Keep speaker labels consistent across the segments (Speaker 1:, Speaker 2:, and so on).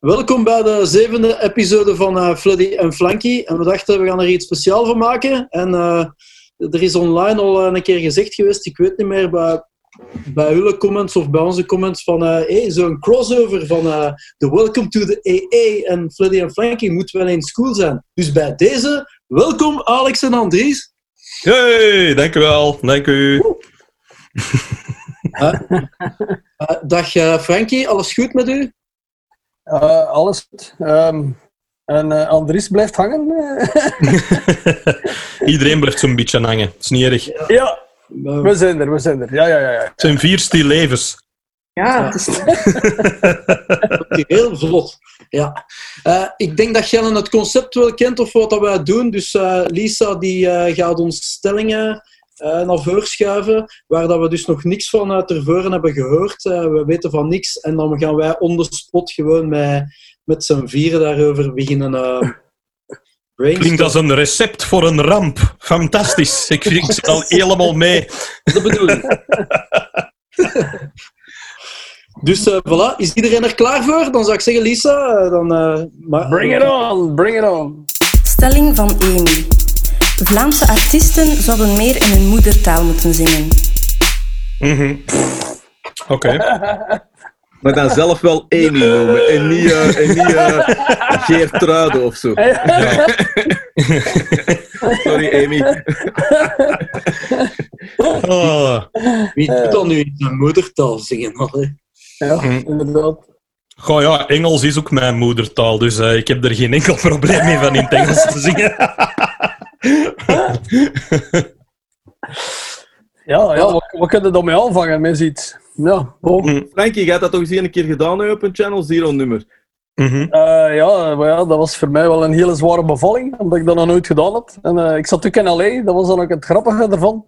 Speaker 1: Welkom bij de zevende episode van uh, Fluddy en Flanky. En we dachten, we gaan er iets speciaals van maken. En uh, er is online al een keer gezegd geweest, ik weet niet meer, bij, bij jullie comments of bij onze comments, van uh, hey, zo'n crossover van de Welcome to the AA en Fluddy en Flanky moet wel eens cool zijn. Dus bij deze, welkom Alex en Andries.
Speaker 2: Hey, dank u wel. Dank u.
Speaker 1: dag Frankie, alles goed met u?
Speaker 3: Uh, alles goed. Um, en uh, Andries blijft hangen.
Speaker 2: Iedereen blijft zo'n beetje hangen. Het is niet erg.
Speaker 3: Ja, we zijn er, we zijn er. Ja, ja, ja. ja. Het
Speaker 2: zijn vier stil levens.
Speaker 4: Ja, het is...
Speaker 1: heel vlot. Ja. Uh, ik denk dat Jelle het concept wel kent of wat dat wij doen. Dus Lisa die gaat ons stellingen naar voren schuiven, waar dat we dus nog niks van uit tevoren hebben gehoord. Uh, we weten van niks en dan gaan wij on the spot gewoon met, met z'n vieren daarover beginnen uh,
Speaker 2: Klinkt als een recept voor een ramp. Fantastisch. Ik, ik zit al helemaal mee.
Speaker 1: Dat bedoel ik. Dus uh, voilà, is iedereen er klaar voor? Dan zou ik zeggen, Lisa, dan... Uh,
Speaker 3: maar, bring it on, bring it on.
Speaker 4: Stelling van Amy. Vlaamse artiesten zouden meer in hun moedertaal moeten zingen.
Speaker 2: Mm Oké.
Speaker 5: Maar dan zelf wel Amy noemen en niet, uh, en niet uh, Geertruide of zo. Ja. Sorry, Amy.
Speaker 1: Oh. Wie doet dan nu in zijn moedertaal zingen?
Speaker 3: Ja, mm. inderdaad.
Speaker 2: Goh ja, Engels is ook mijn moedertaal, dus uh, ik heb er geen enkel probleem mee van in het Engels te zingen.
Speaker 3: Ja, ja wat, wat kun je daarmee aanvangen met iets? Ja,
Speaker 5: oh. Frankie, jij hebt dat toch eens een keer gedaan op een Channel Zero nummer?
Speaker 3: Mm -hmm. uh, ja, ja, dat was voor mij wel een hele zware bevalling, omdat ik dat nog nooit gedaan had. En, uh, ik zat ook in L.A., dat was dan ook het grappige ervan.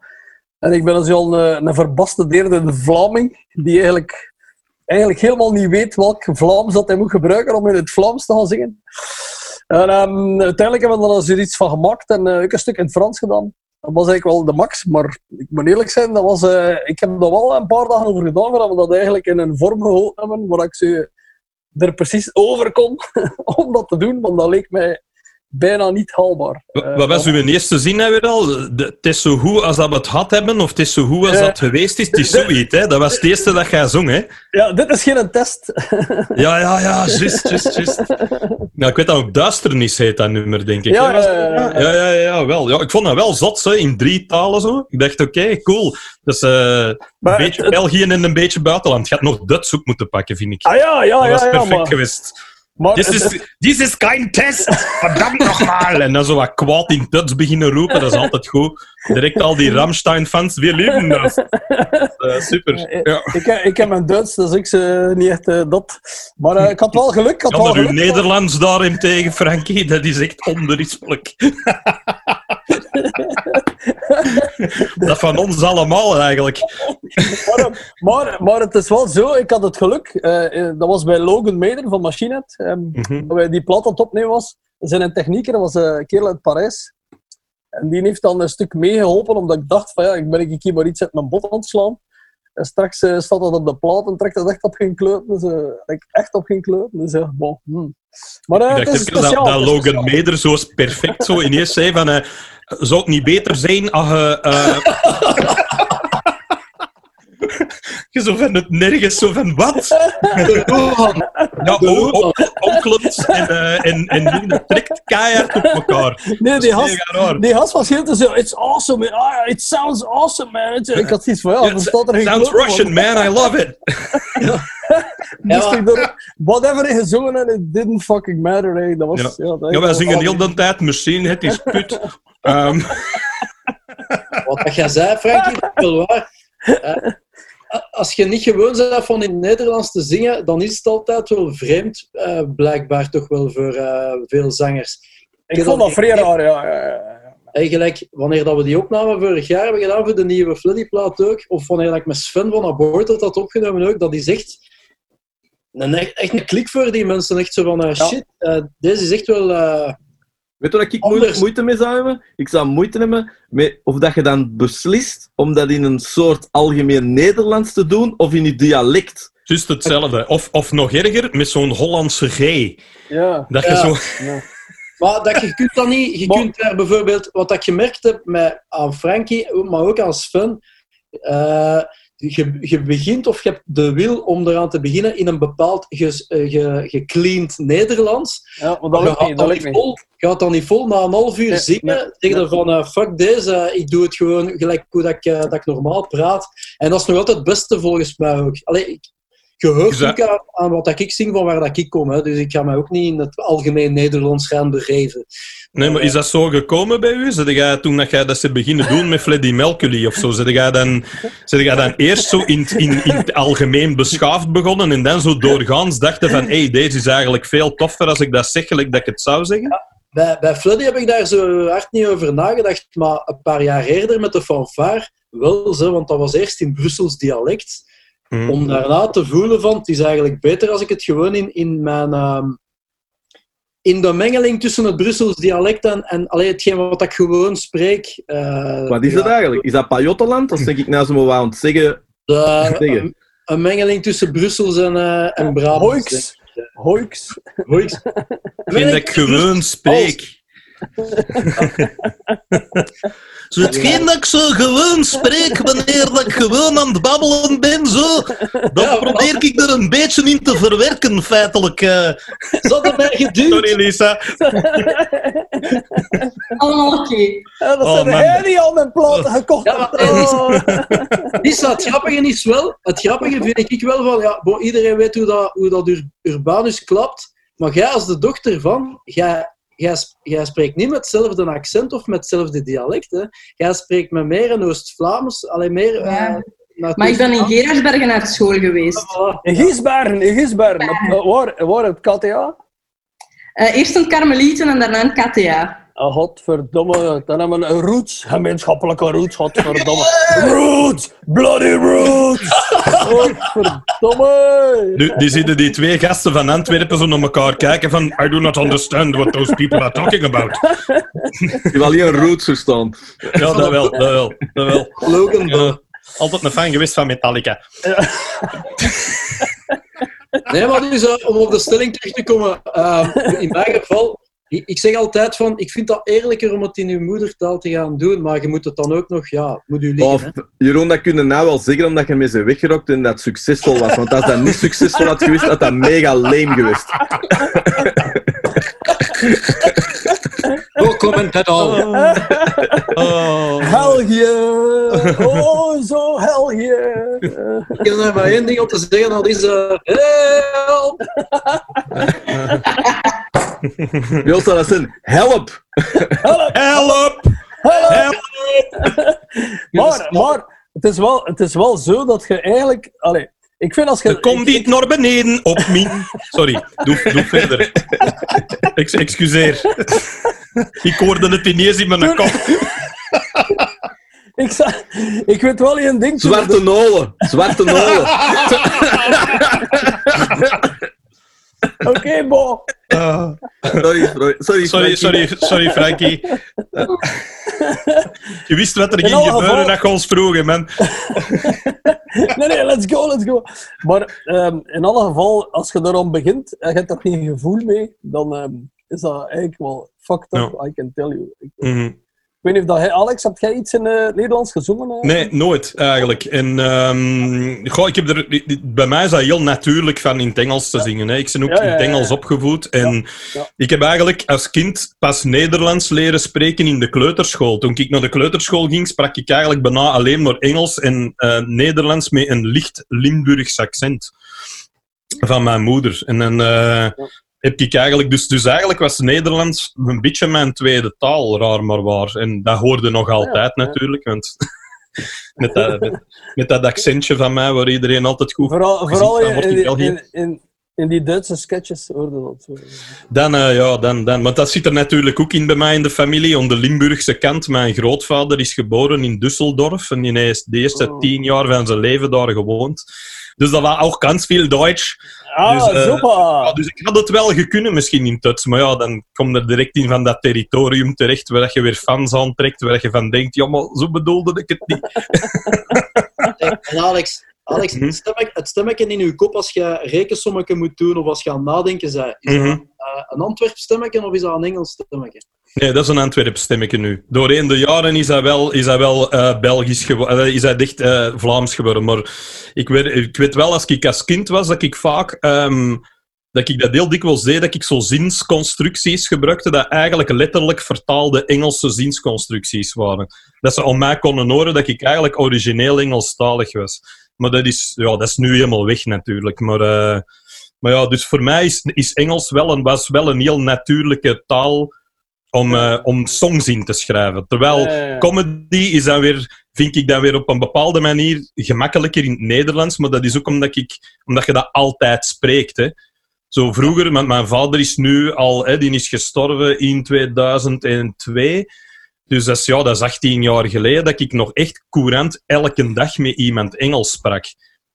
Speaker 3: En ik ben dus al een, een verbastedeerde Vlaming, die eigenlijk, eigenlijk helemaal niet weet welk Vlaams dat hij moet gebruiken om in het Vlaams te gaan zingen. En um, uiteindelijk hebben we er dus iets van gemaakt en uh, ik een stuk in het Frans gedaan. Dat was eigenlijk wel de max, maar ik moet eerlijk zijn, dat was, uh, ik heb er wel een paar dagen over gedaan, voordat we dat eigenlijk in een vorm gehouden hebben, waar ik ze er precies over kon om dat te doen, want dat leek mij bijna niet haalbaar.
Speaker 2: Wat was uw eerste zin nou weer al? Het is zo goed als dat we het had hebben, of het is zo goed als dat geweest is. Het is zoiets, hè? Dat was het eerste dat jij zong, hè?
Speaker 3: Ja, dit is geen test.
Speaker 2: Ja, ja, ja, juist, juist, juist. Ja, ik weet dat ook Duisternis heet, dat nummer, denk ik.
Speaker 3: Ja, ja, ja,
Speaker 2: ja, ja, ja, wel. Ja, ik vond dat wel zot, hè, in drie talen zo. Ik dacht, oké, okay, cool. Dus uh, een beetje België en een beetje buitenland. Je had nog Duits ook moeten pakken, vind ik.
Speaker 3: Ah ja, ja,
Speaker 2: dat was
Speaker 3: ja,
Speaker 2: perfect
Speaker 3: maar...
Speaker 2: geweest. Maar, dit, is, dit is geen test! Verdammt nogmaal! En dan zo wat kwaad in Duits beginnen roepen, dat is altijd goed. Direct al die Ramstein-fans, weer leven dat. Uh, super. Ja.
Speaker 3: Ik, ik heb mijn Duits, dus ik uh, niet echt uh, dat. Maar uh, ik had wel geluk. Ik had
Speaker 2: ja,
Speaker 3: wel
Speaker 2: maar
Speaker 3: geluk,
Speaker 2: uw Nederlands daarentegen, Frankie, dat is echt onberispelijk. Dat van ons allemaal eigenlijk.
Speaker 3: Maar, maar, maar, het is wel zo, ik had het geluk. dat was bij Logan Meder van Machinet. Um, mm -hmm. Dat wij die plat aan het opnemen was. Zijn een technieker, was een kerel uit Parijs. En die heeft dan een stuk meegeholpen, omdat ik dacht van ja, ik ben ik hier maar iets uit mijn bot aan het slaan. En straks uh, staat dat op de plaat en trekt dat echt op geen kleut. Dus uh, echt op geen kleut. Dus ja, bon. Hmm. Maar uh, het is speciaal.
Speaker 2: dat, dat Logan Meder zo perfect zo ineens zei van... Zou het niet beter zijn als je... Je zo van het nergens, zo van wat? ja, onklont en, uh, en, en trekt keihard op elkaar.
Speaker 3: Nee, die has, die has was heel te zo, it's awesome, man. Ah, it sounds awesome, man. Ik had iets van, ja, dan staat er geen
Speaker 2: Sounds Russian, man, I love it.
Speaker 3: Door, whatever hij gezongen en it didn't fucking matter. Hey. Dat was,
Speaker 2: ja.
Speaker 3: Ja, dat
Speaker 2: ja, wij zingen heel de tijd, machine, het is put. Um.
Speaker 1: Wat jij zei, Frankie, is wel waar. Als je niet gewoon bent van in het Nederlands te zingen, dan is het altijd wel vreemd, uh, blijkbaar toch wel voor uh, veel zangers.
Speaker 3: Ik, ik vond dat vrij raar, ja. ja, ja.
Speaker 1: Eigenlijk, wanneer dat we die opname vorig jaar hebben gedaan voor de nieuwe Fluddy-plaat ook, of wanneer ik met Sven van Aborted had opgenomen ook, dat is echt een, echt een klik voor die mensen. Echt zo van, uh, shit, deze is echt wel...
Speaker 5: Weet je wat ik moeite, moeite mee zou hebben? Ik zou moeite hebben met of dat je dan beslist om dat in een soort algemeen Nederlands te doen of in je dialect.
Speaker 2: Juist hetzelfde. Of, of nog erger, met zo'n Hollandse G.
Speaker 3: Ja.
Speaker 2: Dat je
Speaker 1: Ja.
Speaker 2: zo...
Speaker 1: Maar dat, je kunt dat niet. Je
Speaker 3: Maar-
Speaker 1: kunt daar bijvoorbeeld, wat ik gemerkt heb met, aan Frankie, maar ook aan Sven. eh, je, je begint of je hebt de wil om eraan te beginnen in een bepaald ges- eh, ge, gecleaned Nederlands.
Speaker 3: ja, dat
Speaker 1: je
Speaker 3: lukt
Speaker 1: gaat
Speaker 3: niet.
Speaker 1: dan
Speaker 3: Dat
Speaker 1: niet
Speaker 3: lukt niet.
Speaker 1: vol, je gaat dan niet vol na een half uur
Speaker 3: Nee,
Speaker 1: zingen.
Speaker 3: nee, nee.
Speaker 1: van eh, fuck deze, ik doe het gewoon gelijk hoe dat ik, eh, dat ik normaal praat. En dat is nog altijd het beste volgens mij ook. Allee, ik, je hoort
Speaker 2: Is dat-
Speaker 1: ook aan, aan wat ik zing van waar dat ik kom. Hè. Dus ik ga mij ook niet in het algemeen Nederlands gaan begeven.
Speaker 2: Nee, maar is dat zo gekomen bij u? Zet jij, toen dat jij dat ze beginnen doen met Freddie Mercury of zo, zet jij dan, zet jij dan eerst zo in, het- in, in het algemeen beschaafd begonnen en dan zo doorgaans dachten van hé, hey, deze is eigenlijk veel toffer als ik dat zeg, gelijk dat ik het zou zeggen?
Speaker 1: Bij, bij heb ik daar zo hard niet over nagedacht, maar een paar jaar eerder met de fanfare wel, zo, want dat was eerst in Brussels dialect.
Speaker 2: Hm.
Speaker 1: Om daarna te voelen van, het is eigenlijk beter als ik het gewoon in, in mijn... ehm, in de mengeling tussen het Brussels dialect en, en allee, hetgeen wat ik gewoon spreek. eh,
Speaker 5: Wat is
Speaker 1: ja,
Speaker 5: dat eigenlijk? Is dat Pajottenland? Of zeg ik nou zo maar aan het zeggen?
Speaker 1: de-
Speaker 5: Zeggen.
Speaker 1: een, een mengeling tussen Brussels en, eh en Brabant.
Speaker 3: Hoiks. Hoiks.
Speaker 1: Hoiks.
Speaker 2: Ik vind dat ik gewoon spreek. Zo hetgeen dat ik zo gewoon spreek wanneer dat ik gewoon aan het babbelen ben, zo, dan
Speaker 1: Ja,
Speaker 2: probeer ik er een beetje in te verwerken, feitelijk. eh.
Speaker 1: Hadden mij geduwd.
Speaker 2: Sorry, Lisa.
Speaker 6: Allemaal oké.
Speaker 3: Ja, dat
Speaker 2: Oh,
Speaker 3: zijn die al mijn platen gekocht
Speaker 1: Ja, maar-
Speaker 3: Oh.
Speaker 1: Lisa, het grappige is wel, het grappige vind ik wel van, ja, bon, iedereen weet hoe dat, hoe dat Ur- Urbanus klapt, maar jij als de dochter van, jij, jij, sp- jij spreekt niet met hetzelfde accent of met hetzelfde dialect. Hè. Jij spreekt met meer in Oost-Vlaams, alleen meer... eh,
Speaker 6: Ja.
Speaker 1: naar
Speaker 6: Maar ik ben in Gerardsbergen naar school geweest.
Speaker 1: Voilà.
Speaker 3: In Giesbergen, in Giesbergen. Op- Waar, waar het KTA?
Speaker 6: Eh, eerst een Karmelieten en daarna een KTA.
Speaker 3: Godverdomme. Dan hebben we een roots. Gemeenschappelijke roots, godverdomme. Roots! Bloody roots! Godverdomme!
Speaker 2: Nu, die zitten die twee gasten van Antwerpen zo naar elkaar kijken van I do not understand what those people are talking about.
Speaker 5: Je wil hier een roots verstaan.
Speaker 2: Ja, dat wel, dat wel, dat wel.
Speaker 1: Logan,
Speaker 2: Ja, altijd een fan geweest van Metallica.
Speaker 1: Nee, maar dus, eh, om op de stelling terug te komen, eh, in mijn geval, ik, ik zeg altijd van, ik vind dat eerlijker om het in uw moedertaal te gaan doen, maar je moet het dan ook nog, ja, moet u liggen.
Speaker 5: Of,
Speaker 1: hè.
Speaker 5: Jeroen, dat kun je nou wel zeggen omdat je met ze weggerokt en dat succesvol was. Want als dat niet succesvol had geweest, had dat mega lame geweest.
Speaker 1: No comment at all.
Speaker 2: Oh.
Speaker 3: Helgje! Oh, zo helgje!
Speaker 1: Ik heb er maar één ding op te zeggen, dat is eh, help!
Speaker 5: Zou dat zijn? Help!
Speaker 2: Help! Help!
Speaker 3: Maar, maar het, is wel, het is wel zo dat je eigenlijk... Allee, ik vind als je...
Speaker 2: Er komt
Speaker 3: ik-
Speaker 2: niet naar beneden op min. Sorry, doe, doe verder. Ex excuseer. Ik hoorde het ineens in mijn kop.
Speaker 3: Ik, ik weet wel één ding.
Speaker 5: Zwarte nolen! Zwarte nolen!
Speaker 3: Oké, bon.
Speaker 5: Sorry, sorry, sorry.
Speaker 2: Sorry,
Speaker 5: Frankie.
Speaker 2: sorry, sorry, Frankie. Je wist wat er
Speaker 3: In
Speaker 2: ging gebeuren
Speaker 3: geval-
Speaker 2: dat je ons vroegen, man.
Speaker 3: Nee, nee, let's go, let's go. Maar ehm, in alle geval, als je daarom begint en je hebt er geen gevoel mee, dan ehm, is dat eigenlijk wel fucked up, I can tell you. Ik,
Speaker 2: Mhm.
Speaker 3: Weet niet of dat. Alex, heb jij iets in eh, het Nederlands gezongen? eh?
Speaker 2: Nee, nooit eigenlijk. En ehm, goh, ik heb er, bij mij is dat heel natuurlijk van in het Engels te zingen. Hè. Ik ben ook
Speaker 3: Ja, ja,
Speaker 2: in het Engels opgevoed. En ik heb eigenlijk als kind pas Nederlands leren spreken in de kleuterschool. Toen ik naar de kleuterschool ging, sprak ik eigenlijk bijna alleen maar Engels en eh, Nederlands met een licht Limburgs accent van mijn moeder. En dan eh, heb ik eigenlijk... Dus, dus eigenlijk was Nederlands een beetje mijn tweede taal, raar maar waar. En dat hoorde nog altijd
Speaker 3: ja.
Speaker 2: natuurlijk, want... Met dat, met, met dat accentje van mij, waar iedereen altijd goed
Speaker 3: Vooral, vooral in,
Speaker 2: wordt in
Speaker 3: in. In, in, in die Duitse sketches hoorde dat zo.
Speaker 2: Dan, eh, ja, dan, dan. Want dat zit er natuurlijk ook in bij mij in de familie, aan de Limburgse kant. Mijn grootvader is geboren in Düsseldorf en die heeft de eerste
Speaker 3: Oh.
Speaker 2: tien jaar van zijn leven daar gewoond. Dus dat was ook ganz veel Duits.
Speaker 3: Ah,
Speaker 2: Dus, eh,
Speaker 3: super!
Speaker 2: Ja, dus ik had het wel gekunnen misschien in Tuts, maar ja, dan kom je direct in van dat territorium terecht, waar je weer fans aantrekt, waar je van denkt, ja, maar zo bedoelde ik het niet.
Speaker 1: En Alex, Alex,
Speaker 2: Mhm.
Speaker 1: het, stemmetje, het stemmetje in je kop als je rekensommetje moet doen of als je aan nadenken bent, is
Speaker 2: Mhm.
Speaker 1: dat eh, een Antwerp stemmetje of is dat een Engels stemmetje?
Speaker 2: Nee, dat is een Antwerp stemmetje nu. Doorheen de jaren is hij wel, is hij wel eh, Belgisch geworden, is hij dicht eh, Vlaams geworden. Maar ik weet, ik weet wel, als ik als kind was, dat ik vaak... ehm, dat ik dat heel dikwijls deed, dat ik zo zinsconstructies gebruikte dat eigenlijk letterlijk vertaalde Engelse zinsconstructies waren. Dat ze aan mij konden horen dat ik eigenlijk origineel Engelstalig was. Maar dat is, ja, dat is nu helemaal weg natuurlijk. Maar, eh, maar ja, dus voor mij is, is Engels wel een, was wel een heel natuurlijke taal om, eh, om songs in te schrijven. Terwijl comedy is dan weer, vind ik dan weer op een bepaalde manier gemakkelijker in het Nederlands, maar dat is ook omdat, ik, omdat je dat altijd spreekt. Hè. Zo vroeger, want mijn vader is nu al, hè, die is gestorven in 2002. Dus dat is, ja, dat is 18 jaar geleden dat ik nog echt courant elke dag met iemand Engels sprak.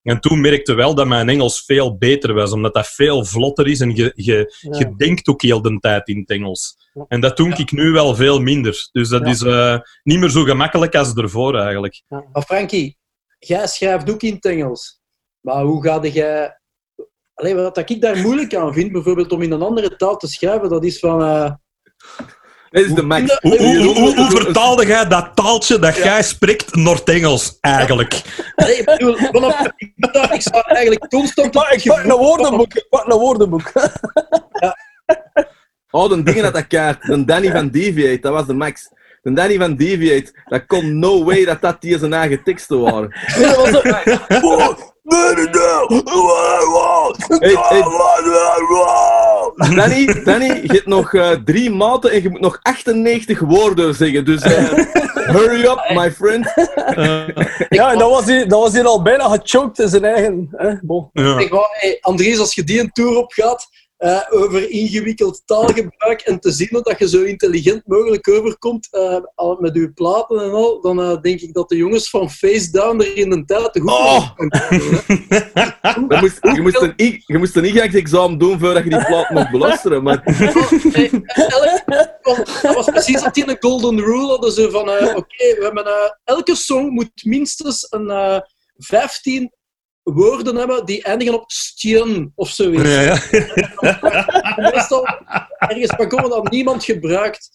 Speaker 2: En toen merkte wel dat mijn Engels veel beter was, omdat dat veel vlotter is en je, je,
Speaker 3: Ja.
Speaker 2: je denkt ook heel de tijd in het Engels. En dat doe ik nu wel veel minder. Dus dat
Speaker 3: Ja.
Speaker 2: is eh, niet meer zo gemakkelijk als ervoor eigenlijk.
Speaker 1: Maar Frankie, jij schrijft ook in het Engels. Maar hoe ga jij... Allee, wat ik daar moeilijk aan vind, bijvoorbeeld om in een andere taal te schrijven, dat is van... eh,
Speaker 5: Dit is de max.
Speaker 2: Hoe, hoe, hoe, hoe, hoe vertaalde jij dat taaltje dat jij spreekt naar het Engels eigenlijk?
Speaker 1: allee, ik bedoel, vanaf, ik, sta eigenlijk constant...
Speaker 3: Pak een woordenboek. Ik pak een woordenboek.
Speaker 5: Oh, de dingen dat dat kaart. De Danny van Deviate, dat was de max. De Danny van Deviate, dat kon no way dat dat die zijn eigen teksten waren.
Speaker 3: Nee, dat was zo-
Speaker 5: Hey, hey. Danny, Danny, je hebt nog eh, drie maten en je moet nog 98 woorden zeggen. Dus eh, hurry up, my friend.
Speaker 3: Ja, en dat was hij, dat was hij al bijna gechoked in zijn eigen. Hè? Bon.
Speaker 2: Ja.
Speaker 1: Zeg maar, hey, Andries, als je die een tour op gaat eh, over ingewikkeld taalgebruik en te zien dat je zo intelligent mogelijk overkomt eh, al met uw platen en al, dan eh, denk ik dat de jongens van Face Down er in een tijd te goed
Speaker 5: Oh! Je moest, je, moest een, je moest een ingangsexamen doen voordat je die plaat mocht beluisteren. Maar
Speaker 1: Hey, elk- want dat was precies dat die een golden rule hadden. Ze van, eh, oké, we hebben eh, elke song moet minstens een eh 15 woorden hebben die eindigen op stjen of zoiets.
Speaker 2: Ja, ja.
Speaker 1: Meestal ergens van komen dat niemand gebruikt.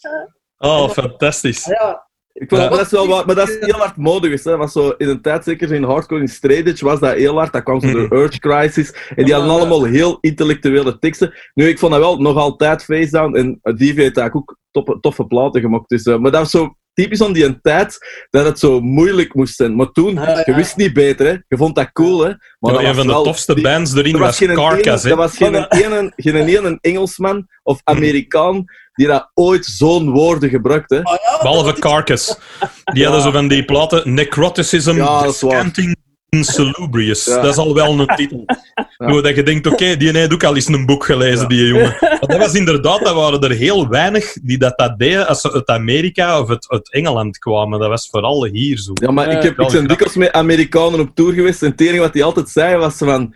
Speaker 2: Oh, fantastisch.
Speaker 1: Ja,
Speaker 5: Ik vond,
Speaker 2: Ja.
Speaker 5: maar dat is wel wat, maar dat is heel hard modig. Hè. Dat was zo, in een tijd, zeker in hardcore, in straight edge, was dat heel hard. Dat kwam zo door
Speaker 2: Mhm.
Speaker 5: Urge Crisis. En die hadden allemaal heel intellectuele teksten. Nu, ik vond dat wel nog altijd face down. En Divi heeft eigenlijk ook toffe, toffe platen gemaakt. Dus, eh, maar dat was zo typisch aan die tijd, dat het zo moeilijk moest zijn. Maar toen,
Speaker 3: Ja, ja.
Speaker 5: je wist niet beter, hè. Je vond dat cool, hè. Maar
Speaker 2: Ja,
Speaker 5: dat
Speaker 2: een van de tofste
Speaker 5: die-
Speaker 2: bands erin
Speaker 5: er
Speaker 2: was Carcass.
Speaker 5: er was geen, ene, geen ene Engelsman of Amerikaan die dat ooit zo'n woorden gebruikte.
Speaker 1: Ah ja,
Speaker 2: Behalve Carcass. Die hadden zo van die platen Necroticism,
Speaker 5: Ja, dat is waar.
Speaker 2: Descanting Salubrious.
Speaker 5: Ja.
Speaker 2: Dat is al wel een titel. Dat je denkt, oké, die heeft ook al eens een boek gelezen, die jongen. Maar dat was inderdaad, dat waren er heel weinig die dat, dat deden als ze uit Amerika of uit, uit Engeland kwamen. Dat was vooral hier zo.
Speaker 5: Ja, maar
Speaker 3: Ja,
Speaker 5: ik, heb, ik ben dikwijls met Amerikanen op tour geweest en het enige wat die altijd zeiden was van...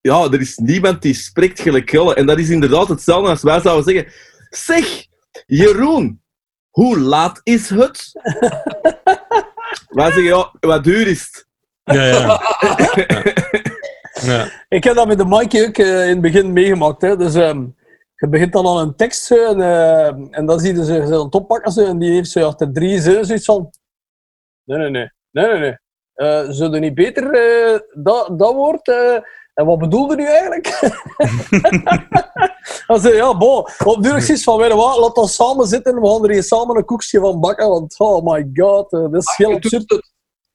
Speaker 5: Ja, er is niemand die spreekt gelijk Gulle. En dat is inderdaad hetzelfde als wij zouden zeggen... Zeg, Jeroen, hoe laat is het? wij zeggen, ja, wat duur is het?
Speaker 2: Ja, ja. ja.
Speaker 3: Ik heb dat met de Mikey ook eh, in het begin meegemaakt. Hè. Dus ehm, je begint dan aan een tekst zo, en, eh, en dan zie je ze aan het oppakken zo, en die heeft zo achter drie zinnen zoiets van... Nee, nee, nee. Nee, nee, nee. Eh, zullen we niet beter eh, dat, dat woord... eh, en wat bedoelde nu eigenlijk? dan zei ja, bon. Op duur zoiets van, weet wat, laat ons samen zitten en we gaan er hier samen een koekje van bakken. Want, oh my god, dat is heel absurd.
Speaker 1: het-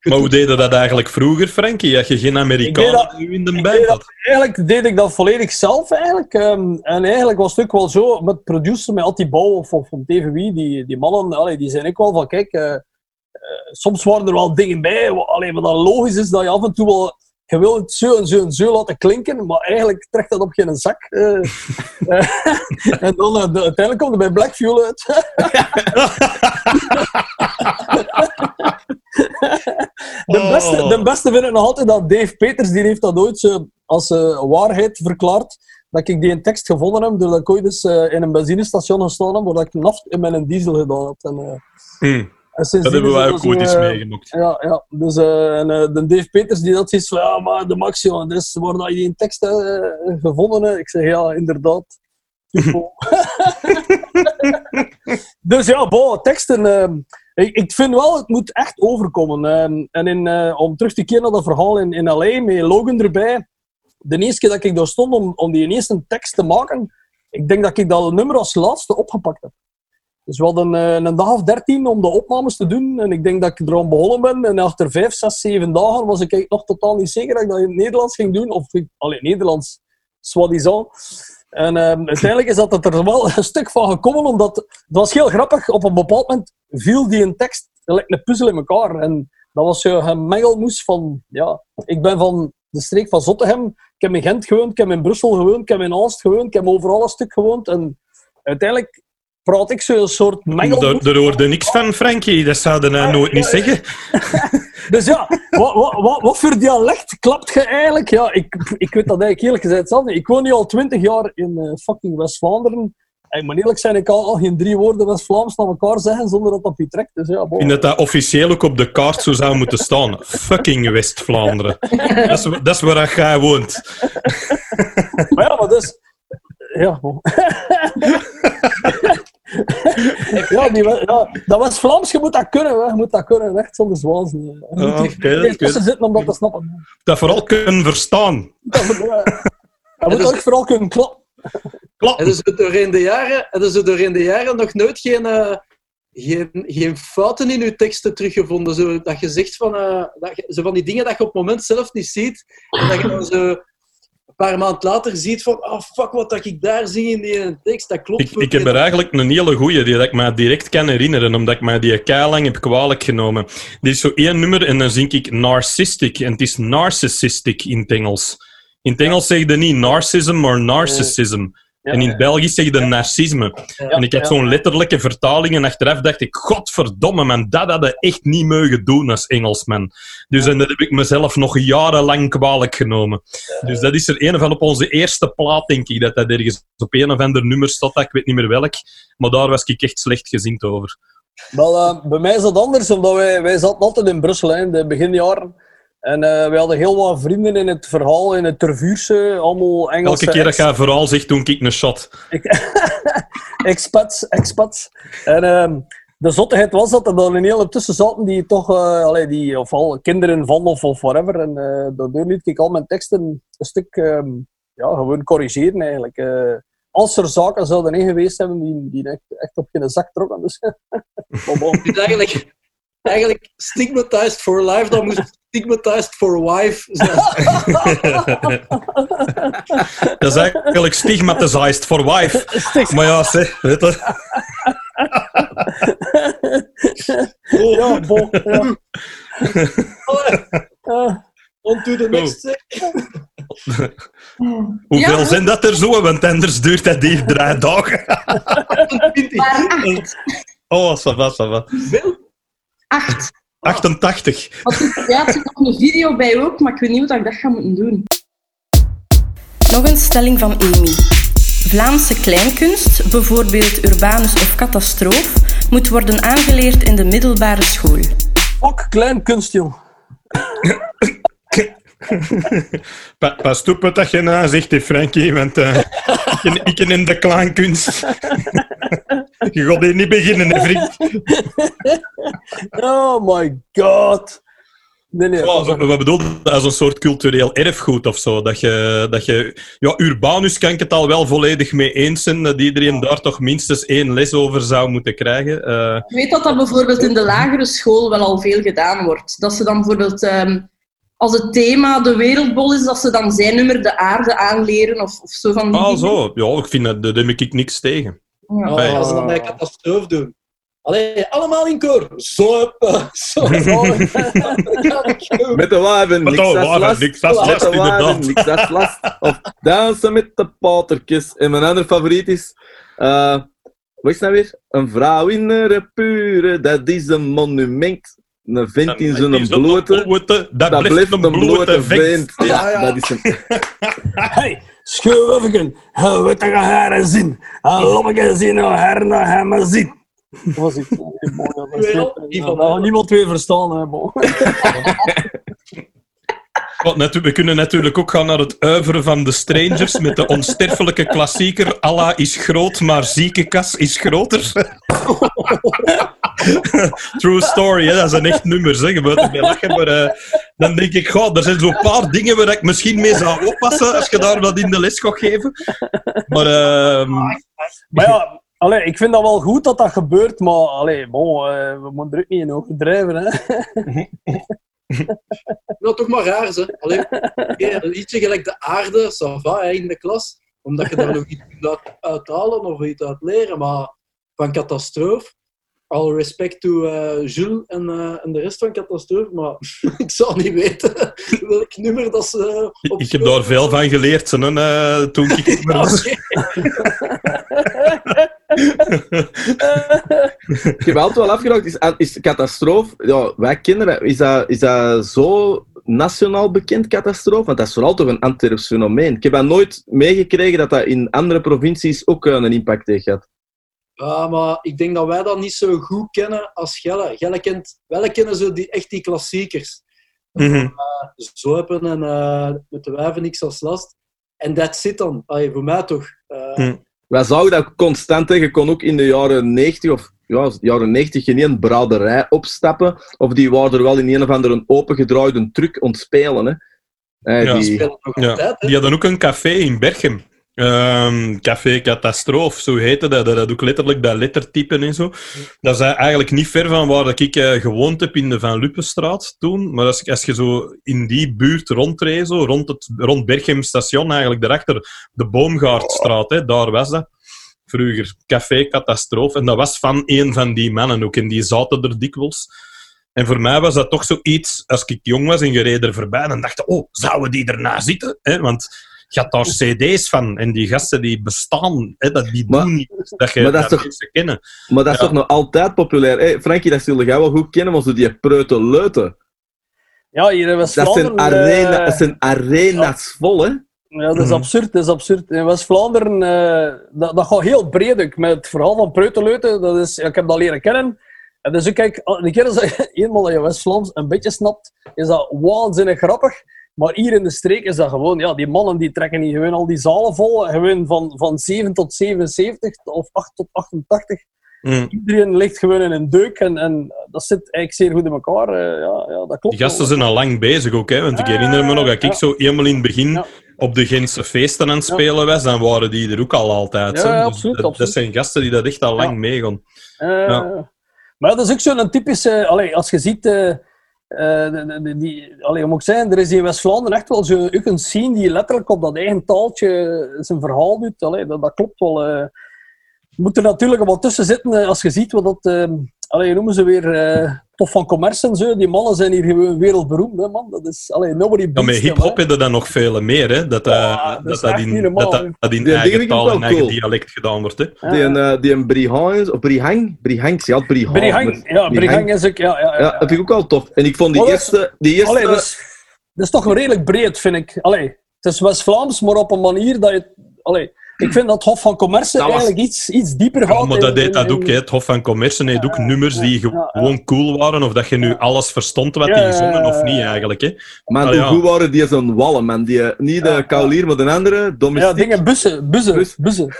Speaker 2: Maar hoe deed je dat eigenlijk vroeger, Frankie? Dat je geen
Speaker 3: Ik dat-
Speaker 2: nu in de
Speaker 3: ik
Speaker 2: band
Speaker 3: deed
Speaker 2: had?
Speaker 3: Eigenlijk deed ik dat volledig zelf eigenlijk. Ehm, en eigenlijk was het ook wel zo met producer, met Atti Bouw of, of van TVW, die, die mannen, allee, die zijn ook wel van, kijk, eh, eh, soms waren er wel dingen bij, wa- allee, wat dan logisch is dat je af en toe wel, je wil het zo en zo en zo laten klinken, maar eigenlijk trekt dat op geen zak. eh. En dan de- uiteindelijk komt er bij Black Fuel uit. De beste,
Speaker 2: Oh.
Speaker 3: de beste vind ik nog altijd dat Dave Peters, die heeft dat ooit zo als eh, waarheid verklaard. Dat ik die een tekst gevonden heb, doordat ik ooit eh, in een benzinestation gestaan heb, waar ik naft in mijn diesel gedaan had. En, eh,
Speaker 2: Hm.
Speaker 3: En
Speaker 2: Dat hebben wij ook
Speaker 3: dus,
Speaker 2: ooit eens
Speaker 3: eh,
Speaker 2: meegemaakt.
Speaker 3: Ja, ja. Dus eh, en, eh, de Dave Peters die dat van, ja, maar de Max, is waar dat je die tekst eh, gevonden hebt. Ik zeg, ja, inderdaad. Dus ja, bon, teksten. Ik, ik vind wel, het moet echt overkomen. Ehm, en in, eh, om terug te keren naar dat verhaal in, in met Logan erbij. De eerste keer dat ik daar stond om, om die eerste tekst te maken, ik denk dat ik dat nummer als laatste opgepakt heb. Dus we hadden eh, een dag of dertien om de opnames te doen. En ik denk dat ik er aan begonnen ben. En achter vijf, zes, zeven dagen was ik nog totaal niet zeker dat ik dat in het Nederlands ging doen. Of alleen Nederlands, soi-disant. En ehm, uiteindelijk is dat er wel een stuk van gekomen, omdat het was heel grappig. Op een bepaald moment viel die een tekst gelijk een puzzel in elkaar. En dat was een mengelmoes van, ja, ik ben van de streek van Zottegem. Ik heb in Gent gewoond, ik heb in Brussel gewoond, ik heb in Aalst gewoond, ik heb overal een stuk gewoond. En uiteindelijk praat ik zo'n soort.
Speaker 2: Daar, daar hoorde niks van, Frankie. Dat zouden nou nooit niet zeggen.
Speaker 3: Dus ja, wat, wat, wat, wat voor dialect klapt je eigenlijk? Ja, ik, ik weet dat eigenlijk eerlijk gezegd zelf niet. Ik woon nu al twintig jaar in eh, fucking West-Vlaanderen. En ik moet eerlijk zijn, ik kan al geen drie woorden West-Vlaams naar elkaar zeggen zonder dat dat je trekt. Dus ja,
Speaker 2: Ik vind dat dat officieel ook op de kaart zo zou moeten staan. Fucking West-Vlaanderen. Dat is, dat is waar jij woont.
Speaker 3: Maar ja, maar dus... Ja. ja, die, ja, dat West-Vlaams, je moet dat kunnen. Hè. Je moet dat kunnen, echt zonder zwaans. niet. Je moet
Speaker 2: dat is
Speaker 3: tussen zitten om dat te snappen.
Speaker 2: Dat vooral kunnen verstaan.
Speaker 3: Dat moet, ja. Je moet
Speaker 1: dus-
Speaker 3: ook vooral kunnen klappen.
Speaker 2: Klopt.
Speaker 1: En dus doorheen de jaren, en dus doorheen de jaren nog nooit geen, eh, geen, geen fouten in je teksten teruggevonden. Zo, dat je zegt van, eh, dat je, zo van die dingen dat je op het moment zelf niet ziet. En dat je dan zo een paar maanden later ziet van, oh fuck, wat dat ik daar zie in die tekst, dat klopt.
Speaker 2: Ik, ik heb er eigenlijk een hele goeie die dat ik me direct kan herinneren, omdat ik mij die keilang heb kwalijk genomen. Die is zo één nummer en dan zing ik narcissistic. En het is narcissistic in het Engels. In het Engels zeg je niet narcissism, maar narcissism.
Speaker 3: Ja,
Speaker 2: en in het Belgisch zeg je narcisme. en ik had zo'n letterlijke vertaling en achteraf dacht ik, godverdomme man, dat hadden we echt niet mogen doen als Engelsman. Dus en dat heb ik mezelf nog jarenlang kwalijk genomen. Dus dat is er een van op onze eerste plaat, denk ik, dat dat ergens op een of ander nummer staat, ik weet niet meer welk. Maar daar was ik echt slecht gezind over.
Speaker 3: Wel, eh, bij mij is dat anders, omdat wij, wij zaten altijd in Brussel hè, in de beginjaren. En eh wij hadden heel wat vrienden in het verhaal, in het Tervuurse, allemaal Engelse
Speaker 2: Elke keer dat jij vooral zegt, doe ik een shot.
Speaker 3: expats, expats. En ehm, de zottigheid was dat er dan een hele tussen zaten die toch, eh allee, die, ofwel kinderen van of, of whatever. En eh daardoor liet ik al mijn teksten een stuk ehm, ja, gewoon corrigeren eigenlijk. Eh, als er zaken zouden in geweest hebben die, die echt, echt op geen zak trokken. Dus, maar bon.
Speaker 1: Het is eigenlijk, eigenlijk stigmatized for life, dan moest stigmatized for wife.
Speaker 2: Dat is eigenlijk stigmatized for wife. Maar ja, zeg, weet je.
Speaker 3: ja, bon. Ja. Eh,
Speaker 1: On to the next. zeg.
Speaker 2: Hoeveel
Speaker 6: Ja.
Speaker 2: zijn dat er zo? Want anders duurt dat hier drie dagen.
Speaker 6: Maar acht.
Speaker 2: Oh, ça va, ça va.
Speaker 1: Veel?
Speaker 6: Acht.
Speaker 2: 88.
Speaker 6: Want ik- ja, er zit nog een video bij ook, maar ik weet niet hoe dat ik dat ga moeten doen.
Speaker 4: Nog een stelling van Amy. Vlaamse kleinkunst, bijvoorbeeld Urbanus of Catastroof, moet worden aangeleerd in de middelbare school.
Speaker 3: fuck, klein kunst, jong.
Speaker 2: Pa- Pas op wat dat je nou zegt, Frankie, want eh, ik, ken- ik in de klaankunst. je gaat hier niet beginnen, hè, vriend.
Speaker 3: Oh my god. Nee, nee.
Speaker 2: Oh, zo- wat bedoel je? Als een soort cultureel erfgoed of zo. Dat je, dat je, ja, Urbanus kan ik het al wel volledig mee eens zijn, dat iedereen daar toch minstens één les over zou moeten krijgen. Eh,
Speaker 6: Ik weet dat dat bijvoorbeeld in de lagere school wel al veel gedaan wordt. Dat ze dan bijvoorbeeld, ehm, als het thema de wereldbol is, dat ze dan zijn nummer de aarde aanleren of, of zo van die
Speaker 2: ah,
Speaker 6: dingen.
Speaker 2: zo. Ja, ik vind dat, daar heb ik niks tegen.
Speaker 6: Ja.
Speaker 1: Oh, als ze dan bij catastrofe doen. Allee, allemaal in koor. Zo, up, zo.
Speaker 5: Met de waven,
Speaker 2: Met
Speaker 5: niks
Speaker 2: de
Speaker 5: als
Speaker 2: waven,
Speaker 5: last.
Speaker 2: niks als
Speaker 5: Met
Speaker 2: last, inderdaad.
Speaker 5: niks als last. Of dansen met de patertjes. En mijn andere favoriet is... eh wat is het nou weer? Een vrouw in een pure, dat is een monument. Een vent in zijn blote,
Speaker 2: dat,
Speaker 5: dat
Speaker 2: blijft een blote vent.
Speaker 5: Ja,
Speaker 1: Ja, ja.
Speaker 5: dat is een...
Speaker 3: Hey, schurven, je haren zien. En lommige zien haren hem zien. Dat was iets. eh, dat had niemand weer verstaan. Hè, bon.
Speaker 2: Wat, natu- we kunnen natuurlijk ook gaan naar het uiveren van de Strangers met de onsterfelijke klassieker Allah is groot, maar ziekenkas is groter. True story, hè? dat is een echt nummer. Zeg. Je moet erbij lachen, maar eh, dan denk ik, goh, er zijn zo'n paar dingen waar ik misschien mee zou oppassen als je daar wat in de les gaat geven. Maar ehm,
Speaker 3: Maar ja, allee, ik vind dat wel goed dat dat gebeurt, maar allee, bon, eh, we moeten er ook niet in overdrijven. Hè.
Speaker 1: Dat toch maar raar, hè. Allee, een liedje gelijk de aarde, ça va, hè, in de klas. Omdat je daar nog iets kunt uit, uithalen of iets uit leren. Maar van catastrofe, al respect to eh, Jules en, eh, en de rest van catastrofe, maar ik zou niet weten welk nummer dat ze eh, op
Speaker 2: ik heb daar veel van geleerd hè, eh, toen ik.
Speaker 5: Ik heb altijd wel afgevraagd, is, is catastrofe, ja, wij kinderen, is dat, is dat zo nationaal bekend, catastrofe? Want dat is vooral toch een Antwerps fenomeen. Ik heb dat nooit meegekregen dat dat in andere provincies ook een impact heeft gehad.
Speaker 1: Ja, maar ik denk dat wij dat niet zo goed kennen als Gelle. Gelle kent, wij kennen zo die, echt die klassiekers.
Speaker 2: Mhm.
Speaker 1: Zopen en eh, met de wijven niks als last. En dat zit dan. Allee, voor mij toch. Eh,
Speaker 2: Hm.
Speaker 5: Wij zouden dat constant, hè. je kon ook in de jaren 90 of ja, jaren 90 geen een braderij opstappen. Of die waren er wel in een of andere opengedraaide truc ontspelen. Hè. Eh,
Speaker 2: Ja.
Speaker 1: die
Speaker 5: die,
Speaker 1: spelen nog
Speaker 2: Ja,
Speaker 1: altijd. hè.
Speaker 2: die hadden ook een café in Berchem. Ehm, café Catastrofe, zo heette dat. Dat had ook letterlijk dat lettertype en zo. Dat is eigenlijk niet ver van waar ik eh, gewoond heb in de Van Luppenstraat toen. Maar als, als je zo in die buurt rondreed, zo, rond, het, rond Berchem station, eigenlijk daarachter, de Boomgaardstraat, hè, daar was dat. Vroeger, Café Catastrofe. En dat was van een van die mannen ook. En die zaten er dikwijls. En voor mij was dat toch zoiets, als ik jong was en je reed er voorbij, dan dacht ik, oh, zouden die erna zitten? Hè? Want je had daar cd's van en die gasten die bestaan, hè? Dat, die
Speaker 5: Maar-
Speaker 2: doen niet dat je
Speaker 5: maar dat
Speaker 2: dat
Speaker 5: is toch-
Speaker 2: mensen kennen.
Speaker 5: maar dat is
Speaker 2: Ja.
Speaker 5: toch nog altijd populair. Hey, Frankie, dat zul jij wel goed kennen, zo die preute leuten.
Speaker 3: Ja, hier in
Speaker 5: Dat zijn,
Speaker 3: West-Vlaanderen...
Speaker 5: arena,
Speaker 3: eh,
Speaker 5: dat zijn arena's vol, hè?
Speaker 3: Ja, dat is
Speaker 2: Mhm.
Speaker 3: absurd. Dat is absurd. In West-Vlaanderen, eh, dat, dat gaat heel breed ook. Met het verhaal van Preutenleuten, dat is, ja, ik heb dat leren kennen. En dus ook, kijk, de keer als je eenmaal dat je West-Vlaams een beetje snapt, is dat waanzinnig grappig. Maar hier in de streek is dat gewoon, ja, die mannen die trekken niet gewoon al die zalen vol. Gewoon van, van 7 tot 77 of 8 tot 88.
Speaker 2: Mm.
Speaker 3: Iedereen ligt gewoon in een deuk en, en dat zit eigenlijk zeer goed in elkaar. eh, ja, ja, dat klopt.
Speaker 2: Die gasten zijn al lang bezig ook, hè? want ik herinner me nog dat ik
Speaker 3: ja.
Speaker 2: zo eenmaal in het begin op de Gentse feesten aan het spelen was, dan waren die er ook al altijd.
Speaker 3: Ja,
Speaker 2: hè. Dus
Speaker 3: absoluut,
Speaker 2: dat, dat zijn gasten die dat echt al lang meegaan. Ja.
Speaker 3: Maar dat is ook zo'n typische... Allee, als je ziet... eh, de- die, allee, moet er is in West-Vlaanderen echt wel zo, een scene die letterlijk op dat eigen taaltje zijn verhaal doet. Dat, klopt wel. Je moet er natuurlijk wel tussen zitten eh, als je ziet wat dat... allee, noemen ze weer Tof van Commerce en zo. Die mannen zijn hier gewoon wereldberoemd, hè, man. Dat is... Allee, nobody
Speaker 2: Ja,
Speaker 3: beats
Speaker 2: met
Speaker 3: them,
Speaker 2: hip-hop heb je dan nog vele meer, hè? Dat, eh,
Speaker 3: Ja, dat
Speaker 2: dat, dat, in,
Speaker 3: niet normaal,
Speaker 2: dat,
Speaker 3: hè.
Speaker 2: dat, dat in
Speaker 5: Die
Speaker 2: eigen taal en eigen
Speaker 5: cool.
Speaker 2: dialect gedaan wordt. Hè?
Speaker 5: Die, een, eh, die een Brihang, of Brihang? Brihang, ze had Brihang.
Speaker 3: Brihang,
Speaker 5: met-
Speaker 3: ja, Brihang is ook... Ja, ja, ja,
Speaker 5: Ja, dat vind ik ook wel tof. En ik vond die
Speaker 3: Maar dat is-
Speaker 5: eerste... Die eerste
Speaker 3: Allee, dat, is, dat is toch redelijk breed, vind ik. Allee, het is West-Vlaams, maar op een manier dat je... Allee, ik vind dat Hof van Commerce
Speaker 5: was-
Speaker 3: eigenlijk iets, iets dieper
Speaker 2: Ja,
Speaker 3: gaat.
Speaker 2: maar dat
Speaker 3: in-
Speaker 2: deed dat
Speaker 3: in-
Speaker 2: ook. Hè. Het Hof van Commerce heeft ook nummers die
Speaker 3: ja, ja.
Speaker 2: gewoon cool waren, of dat je nu alles verstond wat
Speaker 3: Ja,
Speaker 2: die
Speaker 3: ja,
Speaker 2: zongen
Speaker 3: ja,
Speaker 2: of niet,
Speaker 3: ja.
Speaker 2: eigenlijk. Hè.
Speaker 5: Man,
Speaker 2: Allee,
Speaker 5: hoe
Speaker 2: ja.
Speaker 5: goed waren die zo'n wallen, man. Die, niet de
Speaker 3: Ja,
Speaker 5: kaulier, maar de andere,
Speaker 3: Ja,
Speaker 5: domestiek.
Speaker 3: dingen, bussen, bussen,
Speaker 5: Bus.
Speaker 3: bussen.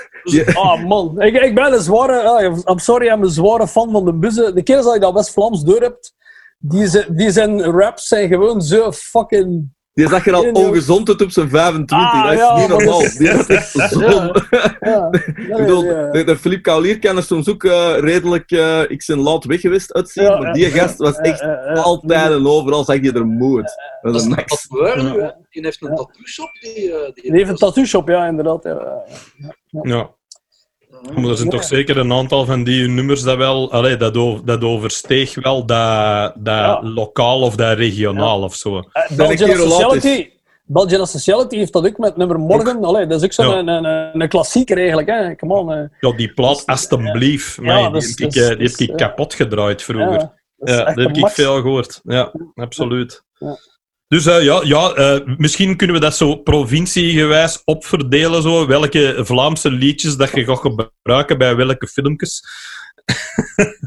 Speaker 3: Ah, man. Ik, ik ben een zware... ah, I'm sorry, I'm een zware fan van de bussen. De keer dat je dat West-Vlaams door hebt, die, zijn- die zijn raps zijn gewoon zo fucking...
Speaker 5: Die zag er al ongezond uit op zijn 25.
Speaker 3: Ah,
Speaker 5: dat is
Speaker 3: ja,
Speaker 5: niet normaal.
Speaker 3: is-
Speaker 5: Die is echt zon.
Speaker 3: Ja,
Speaker 5: Ik bedoel, de, de Philippe Kaulier kan er soms ook eh, redelijk eh ik zijn laat weg geweest uitzien,
Speaker 3: Ja,
Speaker 5: maar die
Speaker 3: ja,
Speaker 5: gast was
Speaker 3: ja,
Speaker 5: echt
Speaker 3: ja, ja.
Speaker 5: altijd en overal zag je er moe uit. Dat
Speaker 1: Dat
Speaker 5: is een max.
Speaker 3: Ja.
Speaker 1: Die heeft een tattoo-shop. Die, eh, die,
Speaker 3: Die heeft een tattoo shop, ja, inderdaad. Ja.
Speaker 2: Ja. Maar er zijn toch zeker een aantal van die nummers dat wel, allee, dat, over, dat oversteeg wel dat, dat
Speaker 3: Ja.
Speaker 2: lokaal of dat regionaal of zo.
Speaker 3: Eh,
Speaker 5: een
Speaker 3: Belgian Sociality, Belgian Sociality heeft dat ook met nummer Morgen. Allee, dat is ook zo'n
Speaker 2: Ja.
Speaker 3: een, een, een klassieker eigenlijk. Hè. Come on. eh.
Speaker 2: Ja, die plaat, alstublieft,
Speaker 3: Ja,
Speaker 2: man,
Speaker 3: dat
Speaker 2: die heb ik, eh, die heb ik kapot gedraaid vroeger.
Speaker 3: Ja, dat
Speaker 2: heb ik veel gehoord. Ja, absoluut. Dus eh, ja, ja eh, misschien kunnen we dat zo provinciegewijs opverdelen, zo, welke Vlaamse liedjes dat je gaat gebruiken bij welke filmpjes.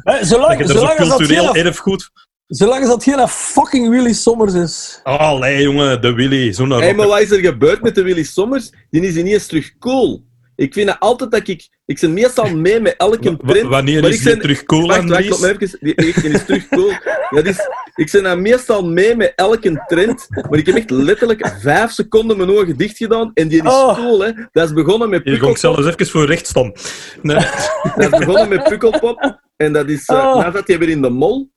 Speaker 3: Hè, zolang,
Speaker 2: Dat je zo
Speaker 3: zolang, dat
Speaker 2: cultureel
Speaker 3: geen,
Speaker 2: erfgoed...
Speaker 3: zolang dat geen fucking Willy Sommers is.
Speaker 2: Allee, jongen, de Willy,
Speaker 5: Hé, maar wat is er gebeurd met de Willy Sommers? Die is ineens terug cool. Ik vind dat altijd dat ik... Ik ben meestal mee met elke trend.
Speaker 2: Wanneer
Speaker 5: maar
Speaker 2: is
Speaker 5: ik
Speaker 2: die
Speaker 5: ben-
Speaker 2: terug cool,
Speaker 5: Wacht, wacht, me even... Die, die is terug cool. Dat is, ik ben dan meestal mee met elke trend, maar ik heb echt letterlijk vijf seconden mijn ogen dicht gedaan en die is
Speaker 3: Oh.
Speaker 5: cool, hè. Dat is begonnen met
Speaker 2: Hier kon ik
Speaker 5: Pukkelpop.
Speaker 2: zelfs even voor recht staan. Nee.
Speaker 5: Dat is begonnen met Pukkelpop. En dat is... eh
Speaker 3: Oh.
Speaker 5: nou zat je weer in de mol.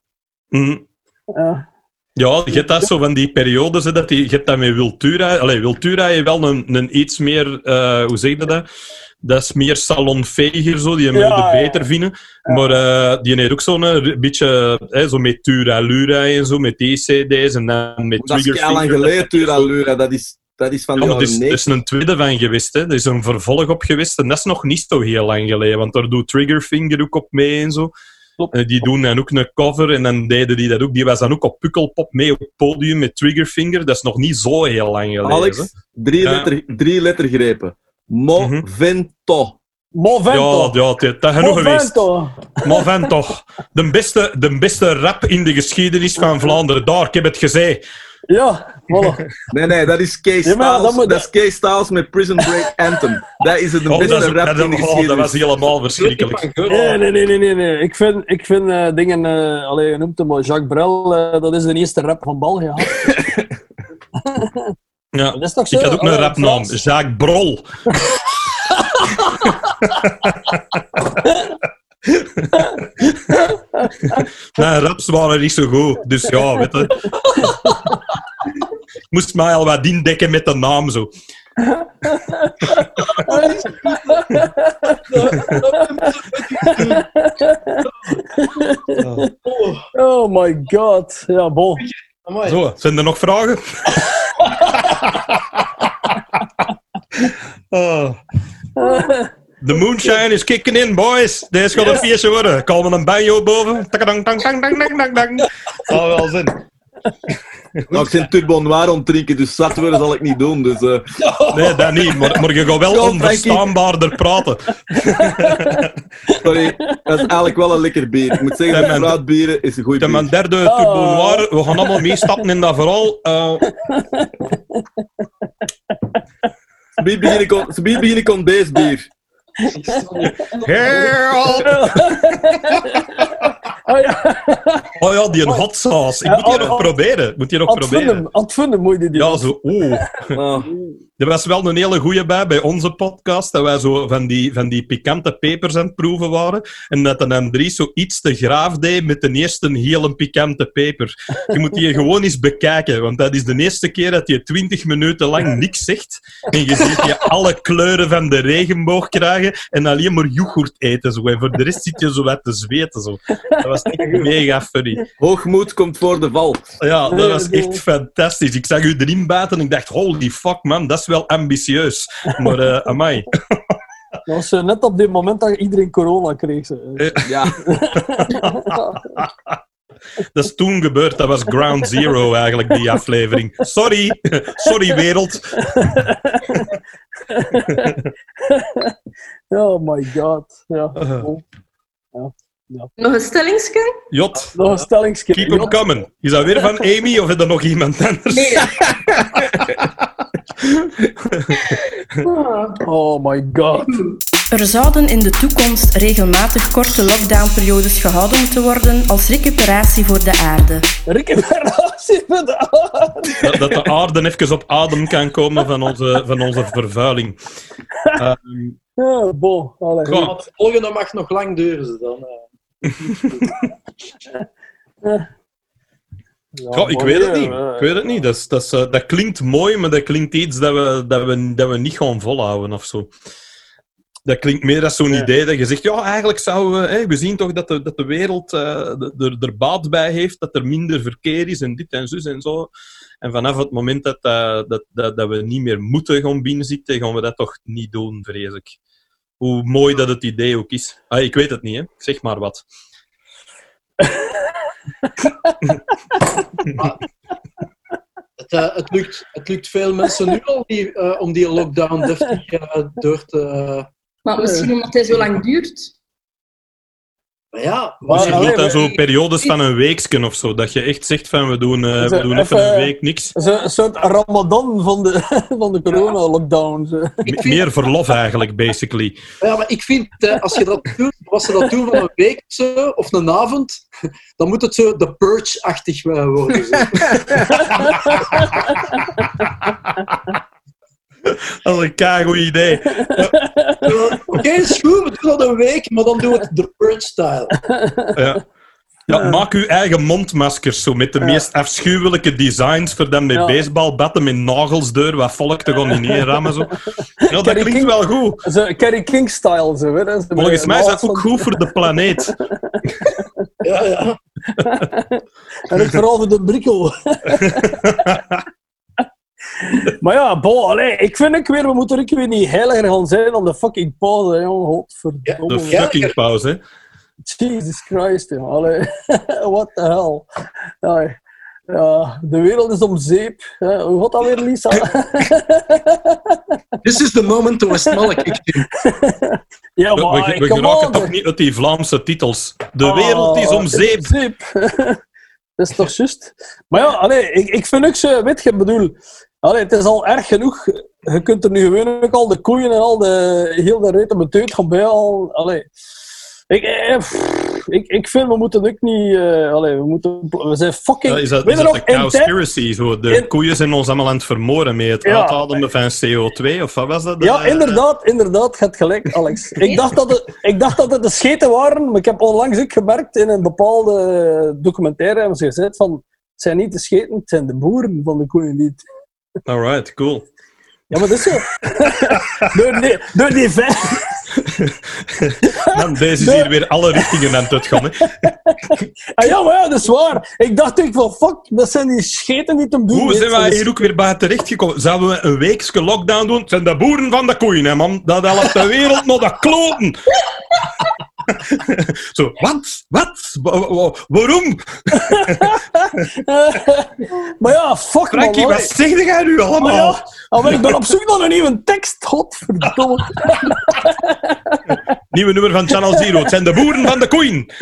Speaker 3: Ja.
Speaker 2: Ja, je hebt dat zo van die periodes, hè, dat die, je hebt dat met Wiltura. Allee, Wiltura heeft wel een, een iets meer, eh, hoe zeg je dat? Dat is meer salonveger, zo, die hem
Speaker 3: Ja,
Speaker 2: beter vinden. Maar eh, die heeft ook zo'n eh, beetje, eh, zo met Tura Lura en zo, met die cd's en dan met
Speaker 5: Dat is heel lang geleden, Tura Lura. Dat is, dat is van de
Speaker 2: Ja, er is, er
Speaker 5: 90.
Speaker 2: is een tweede van geweest, hè. Er is een vervolg op geweest en dat is nog niet zo heel lang geleden, want daar doet Triggerfinger ook op mee en zo.
Speaker 3: Klopt.
Speaker 2: Eh, die doen dan ook een cover en dan deden die dat ook. Die was dan ook op Pukkelpop mee op het podium met Triggerfinger. Dat is nog niet zo heel lang geleden.
Speaker 5: Alex, drie, letter, drie lettergrepen. Movento.
Speaker 3: Movento.
Speaker 2: Ja, ja, dat dat genoeg geweest.
Speaker 3: Movento.
Speaker 2: De beste, de beste rap in de geschiedenis van Vlaanderen. Daar, ik heb het gezegd.
Speaker 3: Ja, voilà.
Speaker 5: Nee, nee, dat is Case
Speaker 3: Ja, dat moet-
Speaker 5: Dat is Case Styles met Prison Break Anthem. Dat is het de
Speaker 2: Oh,
Speaker 5: beste
Speaker 2: ook-
Speaker 5: rap
Speaker 2: dat,
Speaker 5: in de
Speaker 2: oh, dat was helemaal verschrikkelijk.
Speaker 3: Nee, nee, nee, nee, nee, nee. Ik vind, ik vind eh, dingen... eh allee, je noemt hem maar Jacques Brel. eh, dat is de eerste rap van België. Ja.
Speaker 2: Ja.
Speaker 3: Dat is toch zo?
Speaker 2: Ik had ook een rapnaam. Jacques Brol. Mijn raps waren niet zo goed, dus ja, weet je. Ik moest mij al wat indekken met de naam zo.
Speaker 3: Oh my god. Ja, bon.
Speaker 1: Amai.
Speaker 2: Zo, zijn er nog vragen? Oh. De moonshine is kicking in, boys. Deze gaat een feestje worden. Komen we een banjo boven? Takadang, tang, tang, tang, tang, tang, tang. Zal wel zin.
Speaker 5: Nou, ik ben Turbo Noir om te drinken, dus zat worden zal ik niet doen. Dus, eh,
Speaker 2: Nee, dat niet. Maar, maar je gaat wel onverstaanbaarder praten.
Speaker 5: sorry, dat is eigenlijk wel een lekker bier. Ik moet zeggen, dat fruitbieren is een goed
Speaker 2: heb mijn
Speaker 5: bier.
Speaker 2: derde
Speaker 3: Oh.
Speaker 2: Turbo Noir. We gaan allemaal meestappen in dat verhaal. Eh,
Speaker 5: Ze biedt begin ik on- ze
Speaker 2: help!
Speaker 3: Oh, ja.
Speaker 2: Oh ja, die een hot sauce. Ik moet die nog
Speaker 3: oh, oh.
Speaker 2: proberen. Moet die nog proberen.
Speaker 3: Antvunnen moet je die.
Speaker 2: Ja, zo. Oeh.
Speaker 5: Ah,
Speaker 2: Er was wel een hele goeie bij, bij onze podcast, dat wij zo van die, van die pikante pepers aan het proeven waren. En dat de M3 zo iets te graaf deed met de eerste hele pikante peper. Je moet die gewoon eens bekijken, want dat is de eerste keer dat je 20 minuten lang niks zegt. En je ziet je alle kleuren van de regenboog krijgen en alleen maar yoghurt eten. Zo. En voor de rest zit je zo wat te zweten. Zo. Dat was echt mega funny.
Speaker 5: hoogmoed komt voor de val.
Speaker 2: Ja, dat was echt fantastisch. Ik zag u erin buiten en ik dacht, holy fuck man, dat is wel ambitieus. Maar, eh amai.
Speaker 3: Dat was eh, net op dit moment dat iedereen corona kreeg. Ze.
Speaker 5: Ja,
Speaker 2: Dat is toen gebeurd, dat was ground zero eigenlijk, die aflevering. Sorry, sorry wereld.
Speaker 3: Oh my god. Ja.
Speaker 2: Uh.
Speaker 3: bon.
Speaker 6: Nog een stellingsje?
Speaker 2: Jot,
Speaker 3: Nog een stellingsje.
Speaker 2: keep them coming. Is dat weer van Amy of is er nog iemand anders?
Speaker 6: Nee.
Speaker 3: Oh my god.
Speaker 4: Er zouden in de toekomst regelmatig korte lockdownperiodes gehouden moeten worden als recuperatie voor de aarde.
Speaker 3: Recuperatie van de aarde.
Speaker 2: Dat, dat de aarde even op adem kan komen van onze, van onze vervuiling. Ehm,
Speaker 3: Ja.
Speaker 1: Maar het volgende mag nog lang duren. Ze dan, eh.
Speaker 3: Ja,
Speaker 2: ik weet het niet.
Speaker 3: eh,
Speaker 2: Ik weet het niet. Dat, is, dat, is, eh, dat klinkt mooi, maar dat klinkt iets dat we, dat we, dat we niet gaan volhouden of zo. Dat klinkt meer als zo'n
Speaker 3: Ja.
Speaker 2: idee dat je zegt, ja, eigenlijk zouden we... Hè, we zien toch dat de, dat de wereld eh, de- er, er baat bij heeft, dat er minder verkeer is en dit en zus en zo. En vanaf het moment dat, eh, dat, dat, dat we niet meer moeten gaan binnenzitten, gaan we dat toch niet doen, vrees ik. Hoe mooi dat het idee ook is. Ah, ik weet het niet, hè. zeg maar wat.
Speaker 1: Het eh, het, lukt, het lukt veel mensen nu al die, eh, om die lockdown deftig eh, door te...
Speaker 6: Maar misschien omdat hij zo lang duurt.
Speaker 1: Maar ja,
Speaker 3: Maar,
Speaker 2: Dus je
Speaker 3: allee,
Speaker 2: wilt dan zo periodes van een weekje of zo, dat je echt zegt van we doen, eh, we doen even
Speaker 3: even-
Speaker 2: een week niks.
Speaker 3: Zo- Een soort ramadan van de, van de corona-lockdown.
Speaker 1: vind,
Speaker 2: Meer verlof eigenlijk, basically.
Speaker 1: ja, maar ik vind eh, als je dat doet, als ze dat doen van een week of zo, of een avond, dan moet het zo de purge-achtig eh, worden. Zo.
Speaker 2: Dat is een kago idee.
Speaker 1: Oké, goed, we doen dat een week, maar dan doen we het de purge-style.
Speaker 2: Ja. Ja, maak uw eigen mondmaskers zo met de meest afschuwelijke designs voor dan met
Speaker 3: Ja.
Speaker 2: baseballbatten met nagels deur, wat volk te gaan in één rammen. Zo. Ja, dat klinkt
Speaker 3: King-
Speaker 2: wel goed.
Speaker 3: Zo, Kerry King-style. Zo, hè, dat
Speaker 2: Volgens mij is dat ook goed voor de planeet.
Speaker 1: Ja, ja.
Speaker 3: En vooral voor de brikkel. maar ja, bo, allee, ik vind ook weer, we moeten ook weer niet heiliger gaan zijn dan de fucking pauze, jongen. Godverdomme.
Speaker 2: De fucking pauze. hè.
Speaker 3: Jesus Christ, joh. Allee. What the hell. Ja, ja, de wereld is om zeep. hè. Hoe gaat dat weer, Lisa?
Speaker 1: This is the moment to a small kitchen.
Speaker 3: ja,
Speaker 2: We,
Speaker 3: maar
Speaker 2: we, we geraken toch niet uit die Vlaamse titels. De
Speaker 3: Ah,
Speaker 2: wereld is om zeep.
Speaker 3: dat is toch juist? Maar ja, allee, ik, ik vind ook zo, weet je, ik bedoel, allee, het is al erg genoeg. Je kunt er nu gewoon ook al de koeien en al de heel de reten beteut gaan bij al. Allee. Ik, eh, pff, ik, ik vind we moeten ook niet. eh, allee, we, moeten, we zijn fucking.
Speaker 2: Ja, is dat, is
Speaker 3: nog,
Speaker 2: de cowspiracy? Zo, de
Speaker 3: in-
Speaker 2: koeien zijn ons allemaal aan het vermoorden met het
Speaker 3: Ja.
Speaker 2: uitademen van CO2, of wat was dat?
Speaker 3: Ja,
Speaker 2: Eh,
Speaker 3: inderdaad, inderdaad. Hebt gelijk, Alex. Ik dacht, dat het, ik dacht dat het de scheten waren, maar ik heb onlangs ook gemerkt in een bepaalde documentaire hebben ze gezegd van het zijn niet de scheten, het zijn de boeren van de koeien die het...
Speaker 2: Alright, cool.
Speaker 3: Ja, maar dat is zo. door die, door die vijf...
Speaker 2: Man, deze is hier weer alle richtingen aan het uitgaan. Hè.
Speaker 3: Ah, ja, maar ja, dat is waar. Ik dacht ook van, fuck, dat zijn die scheten die hem doen.
Speaker 2: Hoe zijn wij hier ook weer bij terechtgekomen? Zouden we een weekse lockdown doen? Het zijn de boeren van de koeien, hè, man. Dat helpt de wereld nog de kloten. Zo, wat? Wat? Wa- wa- waarom?
Speaker 3: maar ja, fuck man.
Speaker 2: Frankie,
Speaker 3: allee.
Speaker 2: wat zeg jij nu
Speaker 3: Maar
Speaker 2: allemaal?
Speaker 3: ja, ah, maar ik ben op zoek naar een nieuwe tekst. Godverdomme.
Speaker 2: Nieuwe nummer van Channel Zero. Het zijn de boeren van de koeien.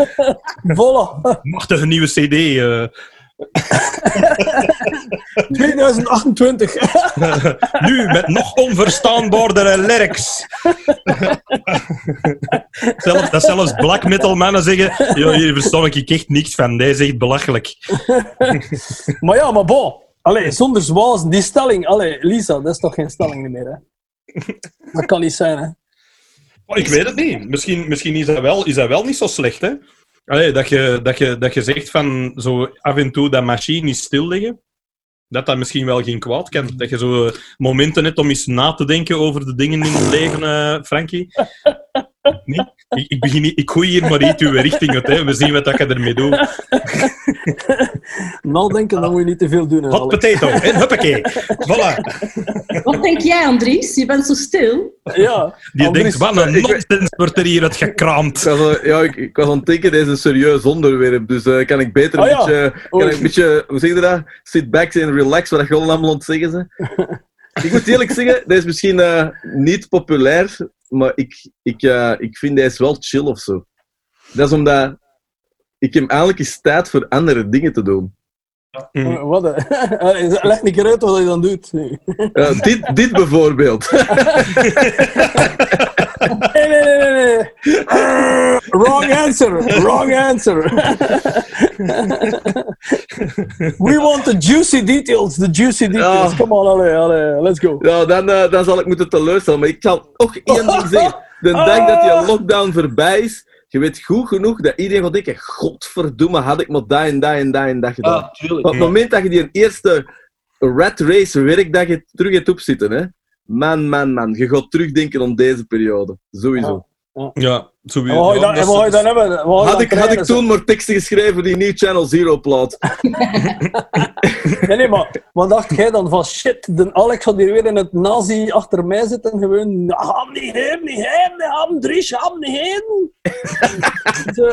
Speaker 3: Voilà.
Speaker 2: Machtige nieuwe CD. eh.
Speaker 3: 2028.
Speaker 2: nu met nog onverstaanbaardere lyrics. Zelf, dat zelfs black metal mannen zeggen: "Ja, hier versta ik echt niks van. Deze is echt belachelijk.
Speaker 3: Maar ja, maar bon. Allee, zonder zwaas, die stelling. Allee, Lisa, dat is toch geen stelling meer, hè? Dat kan niet zijn, hè?
Speaker 2: Oh, ik weet het niet. Misschien, misschien is, dat wel, is dat wel niet zo slecht, hè? Allee, dat, je, dat, je, dat je zegt van zo af en toe dat machine is stilleggen. Dat dat misschien wel geen kwaad kan. Dat je zo momenten hebt om eens na te denken over de dingen in het leven, eh, Frankie. Nee? Ik, ik, begin, niet- ik gooi hier maar iets uw richting uit. Hè. We zien wat dat je ermee doet.
Speaker 3: Nadenken, dan moet je niet te veel doen,
Speaker 2: Hot
Speaker 3: Alex.
Speaker 2: potato. En huppakee. Voilà.
Speaker 6: Wat denk jij, Andries? Je bent zo stil.
Speaker 3: Ja.
Speaker 2: Die
Speaker 3: Andries,
Speaker 2: denkt, wat een
Speaker 5: ik
Speaker 2: nonsens wordt er hier uit gekraamd.
Speaker 5: Ik ja, ik, ik was aan het denken, dit is een serieus onderwerp, dus eh, kan ik beter een,
Speaker 3: Oh ja.
Speaker 5: beetje, kan ik een beetje, hoe zeg je dat? Sit back en relax, wat je allemaal aan het zeggen ze. ik moet eerlijk zeggen, dit is misschien eh, niet populair, maar ik, ik, eh, ik vind deze wel chill of zo. Dat is omdat ik heb eigenlijk eens tijd voor andere dingen te doen.
Speaker 2: Mm.
Speaker 3: Wat, Leg een keer uit wat je dan doet. Nee,
Speaker 5: Ja, dit, dit bijvoorbeeld.
Speaker 3: nee, nee, nee. nee. Wrong answer. Wrong answer. We want the juicy details. The juicy details.
Speaker 5: Ja.
Speaker 3: Come on, allee, allee. Let's go.
Speaker 5: Ja, dan, eh, dan zal ik moeten teleurstellen. Maar ik zal toch één ding zeggen. De dag dat die lockdown voorbij is, je weet goed genoeg dat iedereen gaat denken, godverdomme, had ik maar dat en dat en dat en dat gedaan.
Speaker 1: Tuurlijk.
Speaker 5: Op het moment dat je die eerste rat race werkdag terug hebt opzitten, hè, man, man, man, je gaat terugdenken aan deze periode. Sowieso.
Speaker 2: Ja,
Speaker 3: En wat dan, wat dan hebben? Wat je
Speaker 5: Had
Speaker 3: dan
Speaker 5: ik, had ik toen maar teksten geschreven die nieuwe Channel Zero plaat.
Speaker 3: Nee, nee, maar wat dacht jij dan van shit, de Alex gaat hier weer in het nazi achter mij zitten gewoon, ham niet heen, niet heen, ham drie, ham niet heen. Zo-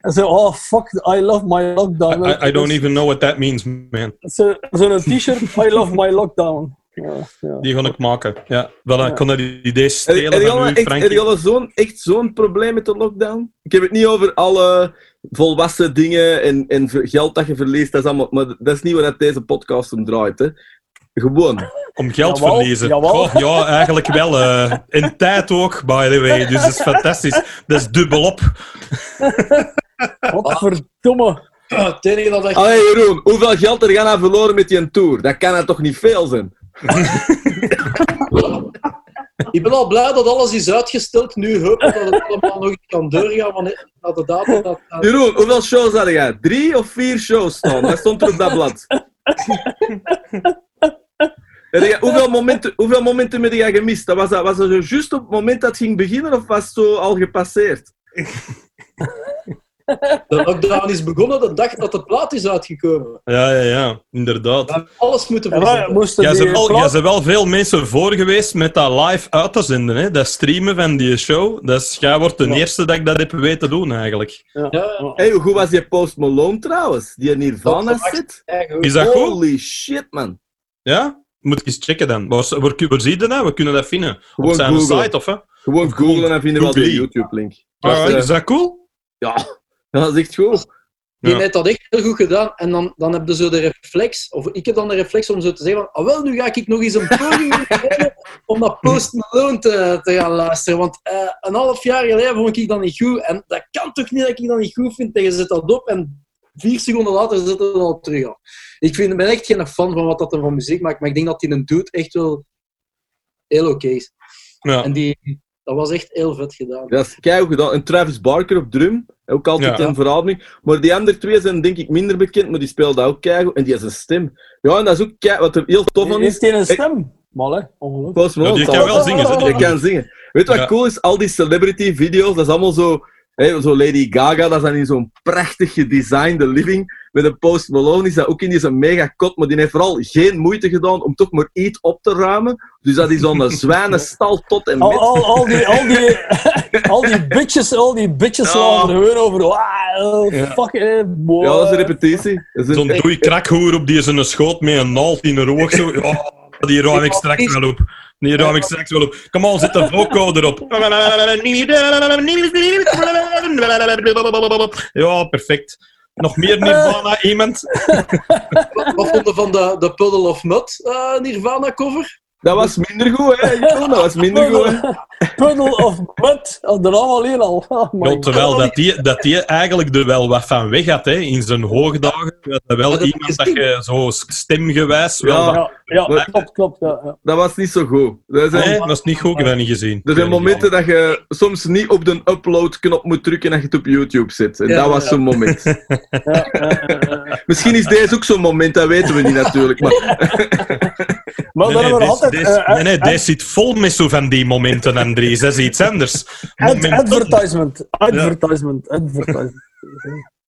Speaker 3: en zo, oh fuck, I love my lockdown.
Speaker 2: I, I don't even know what that means, man.
Speaker 3: Zo- Zo'n t-shirt, I love my lockdown. Ja, ja.
Speaker 2: Die ga ik maken. Ja, wel, ik kon dat idee
Speaker 5: Heb
Speaker 2: stelen van
Speaker 5: al
Speaker 2: u,
Speaker 5: echt, heb je al zo'n, echt zo'n probleem met de lockdown? Ik heb het niet over alle volwassen dingen en, en geld dat je verliest. Dat is allemaal, maar dat is niet waar dat deze podcast om draait. Hè. Gewoon.
Speaker 2: Om geld
Speaker 3: Jawel,
Speaker 2: verliezen.
Speaker 3: jawel.
Speaker 2: Goh, ja, eigenlijk wel. eh in tijd ook, by the way. Dus dat is fantastisch. Dat is dubbelop.
Speaker 3: Wat verdomme.
Speaker 1: Dat ik...
Speaker 5: Allee Jeroen, hoeveel geld er gaan aan verloren met die tour? Dat kan er toch niet veel zijn?
Speaker 1: Ik ben al blij dat alles is uitgesteld. Nu hopen dat het allemaal nog kan doorgaan. Want naar de datum dat... dat-
Speaker 5: Jeroen, hoeveel shows had jij? Drie of vier shows? Wat stond er op dat blad? Jij- hoeveel, momenten, hoeveel momenten heb jij gemist? Dat was, dat, was dat juist op het moment dat het ging beginnen of was het zo al gepasseerd?
Speaker 1: De lockdown is begonnen de dag dat de plaat is uitgekomen.
Speaker 2: Ja, ja, ja. Inderdaad.
Speaker 1: We hebben alles moeten verzetten.
Speaker 3: die
Speaker 2: zijn wel,
Speaker 3: plaat-
Speaker 2: jij zijn wel veel mensen voor geweest met dat live uit te zenden. Hè? Dat streamen van die show. Dus jij wordt de
Speaker 3: Ja.
Speaker 2: eerste dat ik dat heb weten doen, eigenlijk.
Speaker 3: Ja.
Speaker 1: Ja,
Speaker 5: Hey, hoe goed was die Post Malone trouwens? Die Nirvana
Speaker 1: Dat verwacht
Speaker 5: zit?
Speaker 2: Is dat goed?
Speaker 5: Holy shit, man.
Speaker 2: Ja? Moet ik eens checken dan. Waar, waar, waar zie je dat? We kunnen dat vinden. Op
Speaker 5: Gewoon
Speaker 2: zijn
Speaker 5: Google.
Speaker 2: site, of hè?
Speaker 5: Gewoon googlen en vinden we wel de. YouTube-link.
Speaker 2: Ah, is dat cool?
Speaker 5: Ja, dat is echt goed.
Speaker 1: Die
Speaker 2: Ja.
Speaker 1: heeft dat echt heel goed gedaan. En dan, dan heb je zo de reflex, of ik heb dan de reflex om zo te zeggen van, ah wel, nu ga ik nog eens een poging nemen om naar Post Malone te, te gaan luisteren. Want eh, een half jaar geleden vond ik dat niet goed. En dat kan toch niet dat ik dat niet goed vind? En je zet dat op en vier seconden later zet het al terug af. Ik vind, ben echt geen fan van wat dat er van muziek maakt, maar ik denk dat die een dude echt wel heel oké is.
Speaker 2: Ja.
Speaker 1: En die, dat was echt heel vet gedaan.
Speaker 5: Dat is keihard gedaan. En Travis Barker op drum, ook altijd
Speaker 2: Ja.
Speaker 5: een verademing. Maar die andere twee zijn denk ik minder bekend, maar die speelden ook keihard. En die has een stem. Ja, en dat is ook kei, wat er heel tof aan is.
Speaker 3: Heeft hij een stem? Maar hè, ongelooflijk.
Speaker 2: Ja, die kan wel zingen, die
Speaker 5: kan zingen. Weet je wat
Speaker 2: Ja.
Speaker 5: cool is? Al die celebrity video's, dat is allemaal zo... Hè, zo Lady Gaga, dat is dan in zo'n prachtig gedesignde living. Met een Post Malone is dat ook in die zo'n mega kot, maar die heeft vooral geen moeite gedaan om toch maar iets op te ruimen. Dus dat is zo'n zwijnenstal tot en
Speaker 3: Al,
Speaker 5: met.
Speaker 3: al, al, die, al, die, al die bitches, al die bitches
Speaker 5: Ja.
Speaker 3: slaan er over. Wow,
Speaker 2: Ja.
Speaker 3: fuck it, boy.
Speaker 5: Ja, dat is een repetitie. Is
Speaker 2: Zo'n
Speaker 5: een-
Speaker 2: doei krakhoer op die zijn schoot met een naald in een oog. Zo. Ja, die ruim ik straks wel op. Die ruim ik straks wel op. Kom on, zet de voco erop. Ja, perfect. Nog meer Nirvana, iemand?
Speaker 1: Wat, wat vond je van de, de Puddle of Mud eh, Nirvana cover?
Speaker 5: Dat was minder goed, hè? Jeroen, Dat was minder goed, hè?
Speaker 3: Of mud. De naam alleen al. Oh
Speaker 2: terwijl dat die, dat die eigenlijk er wel wat van weg had, hè, in zijn hoogdagen. Dat wel
Speaker 1: Ja, dat
Speaker 2: iemand dat je zo stemgewijs wel...
Speaker 5: Ja.
Speaker 2: wat-
Speaker 3: Ja, ja klopt, klopt. Ja, ja.
Speaker 5: Dat was niet zo goed. Er zijn,
Speaker 2: Nee, dat is niet goed, ik heb dat niet gezien.
Speaker 5: er zijn momenten dat je soms niet op de upload-knop moet drukken als je het op YouTube zet. En
Speaker 1: Ja,
Speaker 5: dat was
Speaker 1: ja.
Speaker 5: zo'n moment.
Speaker 3: Ja, ja, ja, ja.
Speaker 5: Misschien is deze ook zo'n moment, dat weten we niet natuurlijk. Maar
Speaker 3: Maar
Speaker 2: Nee, nee,
Speaker 3: hebben we altijd... eh,
Speaker 2: nee, nee,
Speaker 3: ad-
Speaker 2: deze zit vol met zo van die momenten, Andries. Dat is iets anders.
Speaker 3: ad- advertisement. Advertisement. Advertisement.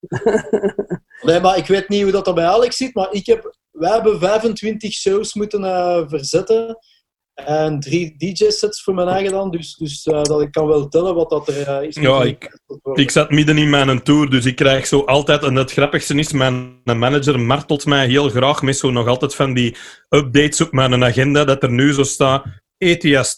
Speaker 1: Nee, maar ik weet niet hoe dat er bij Alex zit, maar ik heb, wij hebben 25 shows moeten eh, verzetten. En drie DJ-sets voor mijn eigen dan, dus, dus eh, dat ik kan wel tellen wat dat er eh, is.
Speaker 2: Ja, ik- Ik zat midden in mijn tour, dus ik krijg zo altijd... En het grappigste is, mijn manager martelt mij heel graag met zo nog altijd van die updates op mijn agenda, dat er nu zo staat, ETS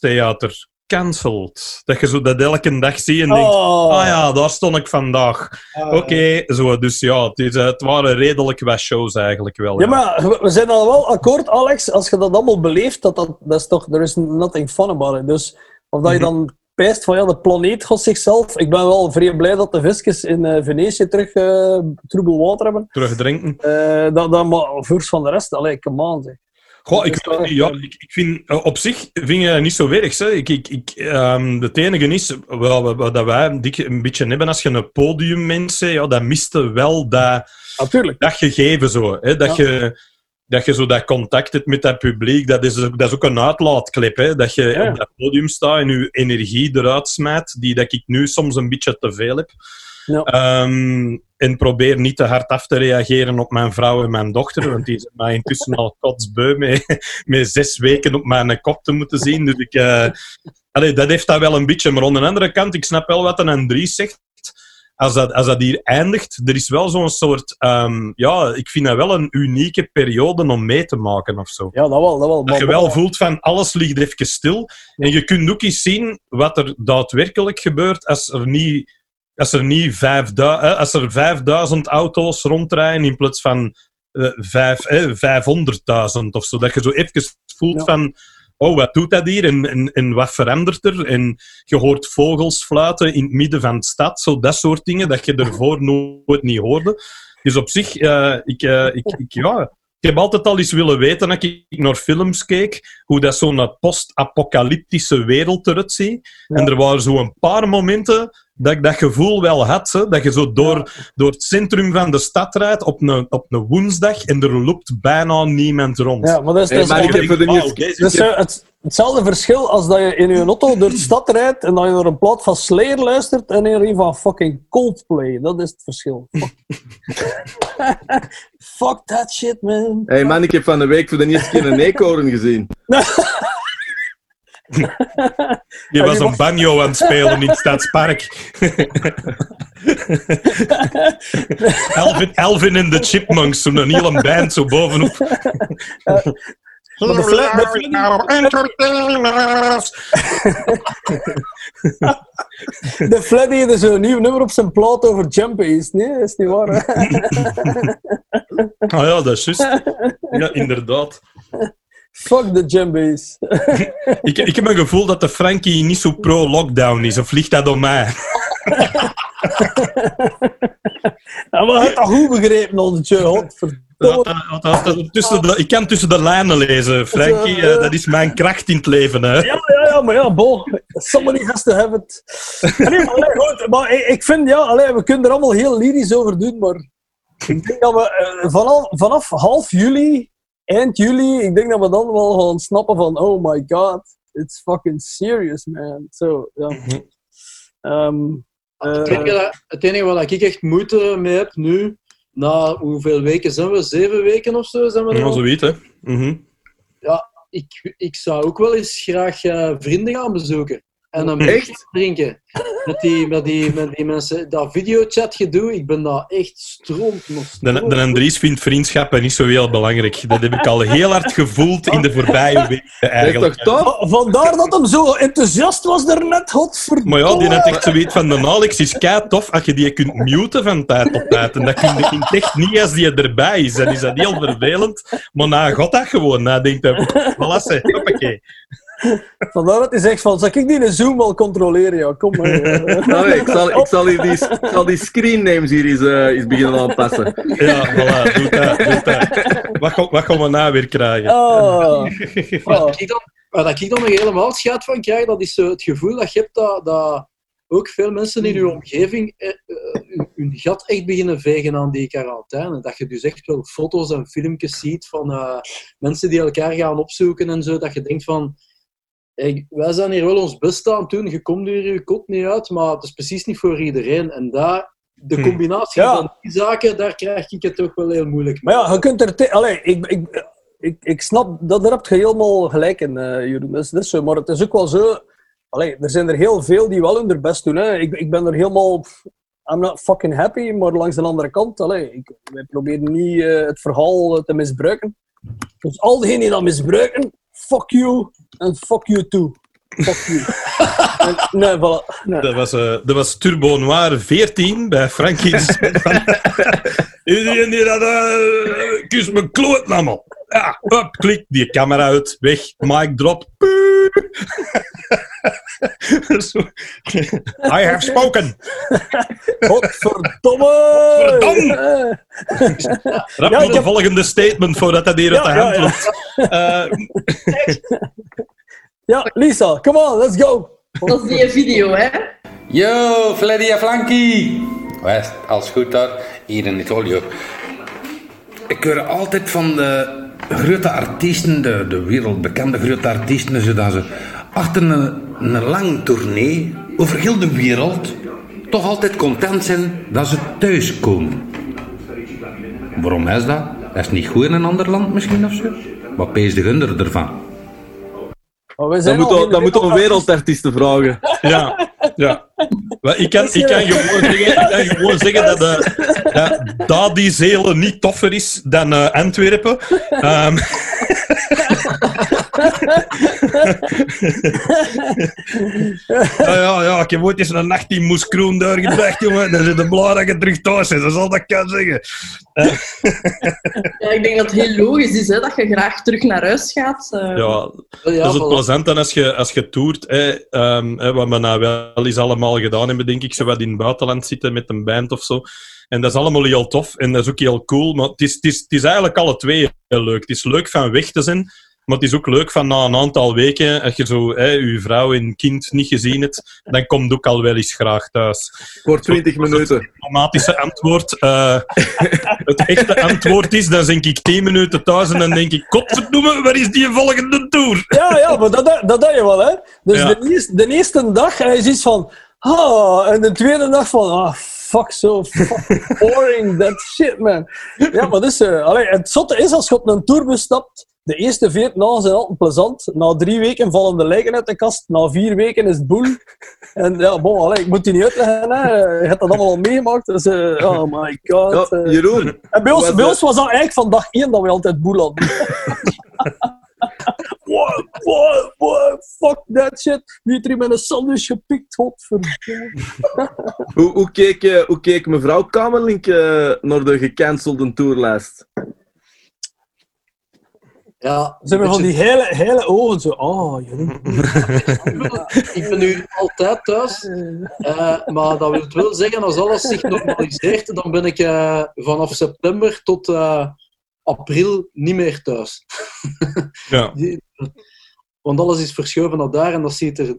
Speaker 2: Theater, cancelled. Dat je zo dat elke dag ziet en denkt,
Speaker 3: Oh.
Speaker 2: ah ja, daar stond ik vandaag.
Speaker 1: Ah,
Speaker 2: Oké, zo, dus ja, het, is, eh, het waren redelijk wat shows eigenlijk wel.
Speaker 3: Ja, maar we- zijn dan wel akkoord, Alex, als je dat allemaal beleeft, dat, dat, dat is toch, there is nothing fun about it. Dus of dat je
Speaker 2: Mhm.
Speaker 3: dan pijst van, ja, de planeet gaat zichzelf. Ik ben wel vrij blij dat de visjes in eh, Venetië terug eh troebel water hebben.
Speaker 2: Terugdrinken.
Speaker 3: Eh dat, dat, maar voor van de rest, come on, zeg.
Speaker 2: Goh, ik, ja,
Speaker 3: eh,
Speaker 2: ik, ik vind eh, op zich vind je niet zo erg. Hè. Ik, ik, ik, ehm, het enige is, wel, wat- wij dik- een beetje hebben als je een podiummens bent, ja, dat miste wel dat,
Speaker 3: Natuurlijk.
Speaker 2: dat gegeven zo. Hè. Dat
Speaker 3: Ja.
Speaker 2: je dat je zo dat contact hebt met dat publiek, dat is, dat is ook een uitlaatklep. Hè? Dat je
Speaker 3: Ja.
Speaker 2: op dat podium staat en je energie eruit smijt, die dat ik nu soms een beetje te veel heb.
Speaker 3: Ja.
Speaker 2: Ehm, en probeer niet te hard af te reageren op mijn vrouw en mijn dochter, want die zijn mij intussen al kotsbeu met, met zes weken op mijn kop te moeten zien. Dus ik, allee, dat heeft dat wel een beetje. Maar aan de andere kant, ik snap wel wat een Andries zegt. Als dat, als dat hier eindigt, er is wel zo'n soort... ehm, ja, ik vind dat wel een unieke periode om mee te maken of zo.
Speaker 3: Ja, dat wel. Dat wel.
Speaker 2: Dat je wel voelt van alles ligt even stil. En je kunt ook eens zien wat er daadwerkelijk gebeurt als er niet, als er niet 5000, eh, als er 5000 auto's rondrijden in plaats van eh, vijf- eh, 500.000 of zo. Dat je zo even voelt
Speaker 3: Ja.
Speaker 2: van. Oh, wat doet dat hier en, en, en wat verandert er? En je hoort vogels fluiten in het midden van de stad, zo dat soort dingen dat je ervoor nooit niet hoorde. Dus op zich, eh, ik, eh, ik, ik, ja, ik heb altijd al eens willen weten, dat ik naar films keek, hoe dat zo'n post-apocalyptische wereld eruit ziet. En er waren zo een paar momenten dat ik dat gevoel wel had. Hè, dat je zo door, door het centrum van de stad rijdt op een, op een woensdag en er loopt bijna niemand rond.
Speaker 3: Ja, maar dat is, dat is
Speaker 5: ik
Speaker 3: is eh, het, hetzelfde verschil als dat je in je auto door de stad rijdt en dat je naar een plaat van Slayer luistert en in een van fucking Coldplay. Dat is het verschil. Fuck, Fuck that shit, man.
Speaker 5: Hey man, ik heb van de week voor de eerste keer een eekhoorn gezien.
Speaker 2: Je was een banjo aan het spelen in het Stadspark. Elvin, Elvin en de Chipmunks, zo'n hele band zo bovenop.
Speaker 3: De Fleddy heeft dus een nieuw nummer op zijn plaat over Jumpies. Nee, dat is niet waar.
Speaker 2: Ah ja, dat is juist. Ja, inderdaad.
Speaker 3: Fuck de Jumpies.
Speaker 2: Ik, ik heb een gevoel dat de Frankie niet zo pro-lockdown is. Of ligt dat om mij?
Speaker 3: Ja, maar dat goed begrepen, onze Godverdomme.
Speaker 2: dat- dat- dat- tussen de- ik kan tussen de lijnen lezen, Frankie. eh, dat is mijn kracht in het leven. Hè.
Speaker 3: Ja, ja, ja, maar ja, bo. Somebody has to have it. Allee, goed, maar ik, ik vind, ja, allee, we kunnen er allemaal heel lyrisch over doen, maar ik denk dat we eh, vanaf, vanaf half juli, eind juli, ik denk dat we dan wel gaan snappen van, oh my god, it's fucking serious, man. Zo, ja. Ehm,
Speaker 1: Het
Speaker 3: eh,
Speaker 1: enige, dat- het enige waar ik echt moeite mee heb nu, na hoeveel weken zijn we? Zeven weken of zo zijn we er
Speaker 2: Ja, zoiets, hè. Mhm.
Speaker 1: ik, ik zou ook wel eens graag eh, vrienden gaan bezoeken. En een
Speaker 5: Echt?
Speaker 1: drinken. Met die, met, die, met die mensen. Dat videochat gedoe, ik ben daar echt stroomt. nog
Speaker 2: De, de Andries vindt vriendschappen niet zo heel belangrijk. Dat heb ik al heel hard gevoeld in de voorbije weken,
Speaker 5: Dat is
Speaker 2: eigenlijk.
Speaker 5: toch
Speaker 3: vandaar dat hem zo enthousiast was daarnet, godverdomme.
Speaker 2: Maar ja, die had echt zoiets van de Alex is kei tof als je die kunt muten van tijd tot tijd. En dat kun je echt niet als die erbij is. Dan is dat heel vervelend. Maar na god dat gewoon. Na denkt hij, voilà, hoppakee.
Speaker 3: Vandaar dat hij zegt van, zal ik die in Zoom wel controleren? Ja, kom maar.
Speaker 5: Nou, nee, ik, zal, ik, zal hier die, ik zal die screen names hier eens, eh, eens beginnen aanpassen.
Speaker 2: Ja, voilà, doe dat, doe dat. Wat, gaan- wat gaan we nou weer krijgen?
Speaker 1: Wat ik dan, wat ik dan nog helemaal schat van krijg, dat is zo het gevoel dat je hebt dat, dat ook veel mensen in je omgeving eh, eh, hun- gat echt beginnen vegen aan die quarantaine. Dat je dus echt wel foto's en filmpjes ziet van eh, mensen die elkaar gaan opzoeken en zo, dat je denkt van wij zijn hier wel ons best aan doen, je komt hier je kot niet uit, maar het is precies niet voor iedereen. En daar, de
Speaker 2: Hm.
Speaker 1: combinatie
Speaker 3: Ja.
Speaker 1: van die zaken, daar krijg ik het toch wel heel moeilijk
Speaker 3: Maar ja, je kunt er... Allee, ik, ik, ik, ik snap, dat, daar heb je helemaal gelijk in, eh Jeroen. Dat is, dat is zo. Maar het is ook wel zo... Allee, er zijn er heel veel die wel hun best doen. Hè. Ik, ik ben er helemaal... I'm not fucking happy, maar langs de andere kant, allee, ik, wij proberen niet eh, het verhaal te misbruiken. Dus al diegenen die dat misbruiken, fuck you en fuck you too. Fuck you. En- nee, voilà. Nee.
Speaker 2: Dat was, eh, dat was Turbo Noir 14 bij Frankie. Iedereen die dat... eh kus mijn kloot allemaal. Ja, up, klik, die camera uit, weg, mic drop. I have spoken.
Speaker 3: Godverdomme!
Speaker 2: Godverdomme! Rap
Speaker 3: Ja, heb-
Speaker 2: volgende statement voordat dat hier uit de hand
Speaker 3: ja.
Speaker 2: loopt. Eh,
Speaker 3: Ja, Lisa, come on, let's go.
Speaker 6: Dat is die video, hè?
Speaker 7: Yo, Fleddy en Flanky! West, alles goed daar? Hier in Italië. Ik hoor altijd van de grote artiesten, de, de wereldbekende grote artiesten, zodat ze achter een, een lang tournee over heel de wereld toch altijd content zijn dat ze thuiskomen. Waarom is dat? Dat is niet goed in een ander land misschien of zo? Wat pees de gunder ervan?
Speaker 3: Maar wij
Speaker 5: Dan
Speaker 3: zijn
Speaker 5: moet
Speaker 3: al
Speaker 5: dan moet je een
Speaker 3: wereldartiesten.
Speaker 5: wereldartiesten vragen.
Speaker 2: Ja, ja. Maar ik, kan, ik, kan gewoon zeggen, ik kan gewoon zeggen dat, eh dat Dadi Zelen niet toffer is dan eh, Antwerpen. Ehm, ja, ja, ja, ik heb ooit eens een nacht in Moeskroen doorgebracht, jongen. Dan zit de blij dat je terug thuis zit, dat is al dat ik kan zeggen.
Speaker 6: Ja, ik denk dat het heel logisch is hè, dat je graag terug naar huis gaat. eh.
Speaker 2: Ja,
Speaker 1: Ja,
Speaker 2: dat is het
Speaker 1: voilà.
Speaker 2: plezant dan als je, als je toert. Hè, ehm, hè, wat we nou wel eens allemaal gedaan hebben, denk ik. Zo wat in het buitenland zitten met een band of zo. En dat is allemaal heel tof en dat is ook heel cool. Maar het is, het is, het is eigenlijk alle twee heel leuk. Het is leuk van weg te zijn. Maar het is ook leuk van na een aantal weken, als je zo hè, je vrouw en kind niet gezien hebt, dan komt ook al wel eens graag thuis.
Speaker 5: Voor 20 minuten.
Speaker 2: Automatische antwoord. eh, het echte antwoord is, dan denk ik 10 minuten thuis en dan denk ik, godverdomme, waar is die volgende tour?
Speaker 3: Ja, ja, maar dat, dat, je wel, hè. Dus
Speaker 2: Ja.
Speaker 3: de, eerste, de eerste dag hij is iets van... Ah, en de tweede dag van... Ah, fuck, so fucking boring, that shit, man. Ja, maar dus... eh, allee, het zotte is, als je op een tourbus stapt... De eerste veertien dagen zijn altijd plezant. Na drie weken vallen de lijken uit de kast. Na vier weken is het boel. En ja, bon, allee, ik moet die niet uitleggen. Hè. Je hebt dat allemaal al meegemaakt. Dus, eh, oh my god.
Speaker 5: Ja,
Speaker 3: eh.
Speaker 5: Jeroen,
Speaker 3: En bij ons,
Speaker 5: Was
Speaker 3: bij
Speaker 5: dat-
Speaker 3: ons was dat eigenlijk van dag één dat we altijd boel hadden. what, what, what, fuck that shit. Wie heeft er met een sandwich gepikt? Godverdomme.
Speaker 5: hoe, hoe, keek, eh, hoe keek mevrouw Kamerlink eh, naar de gecancelde tourlijst?
Speaker 1: Ja,
Speaker 3: Ze hebben van die hele, hele ogen zo. Oh, Jeroen.
Speaker 1: ik ben nu altijd thuis, eh, maar dat wil wel zeggen, als alles zich normaliseert, dan ben ik eh, vanaf september tot eh, april niet meer thuis.
Speaker 2: Ja.
Speaker 1: Want alles is verschoven naar daar en dat ziet er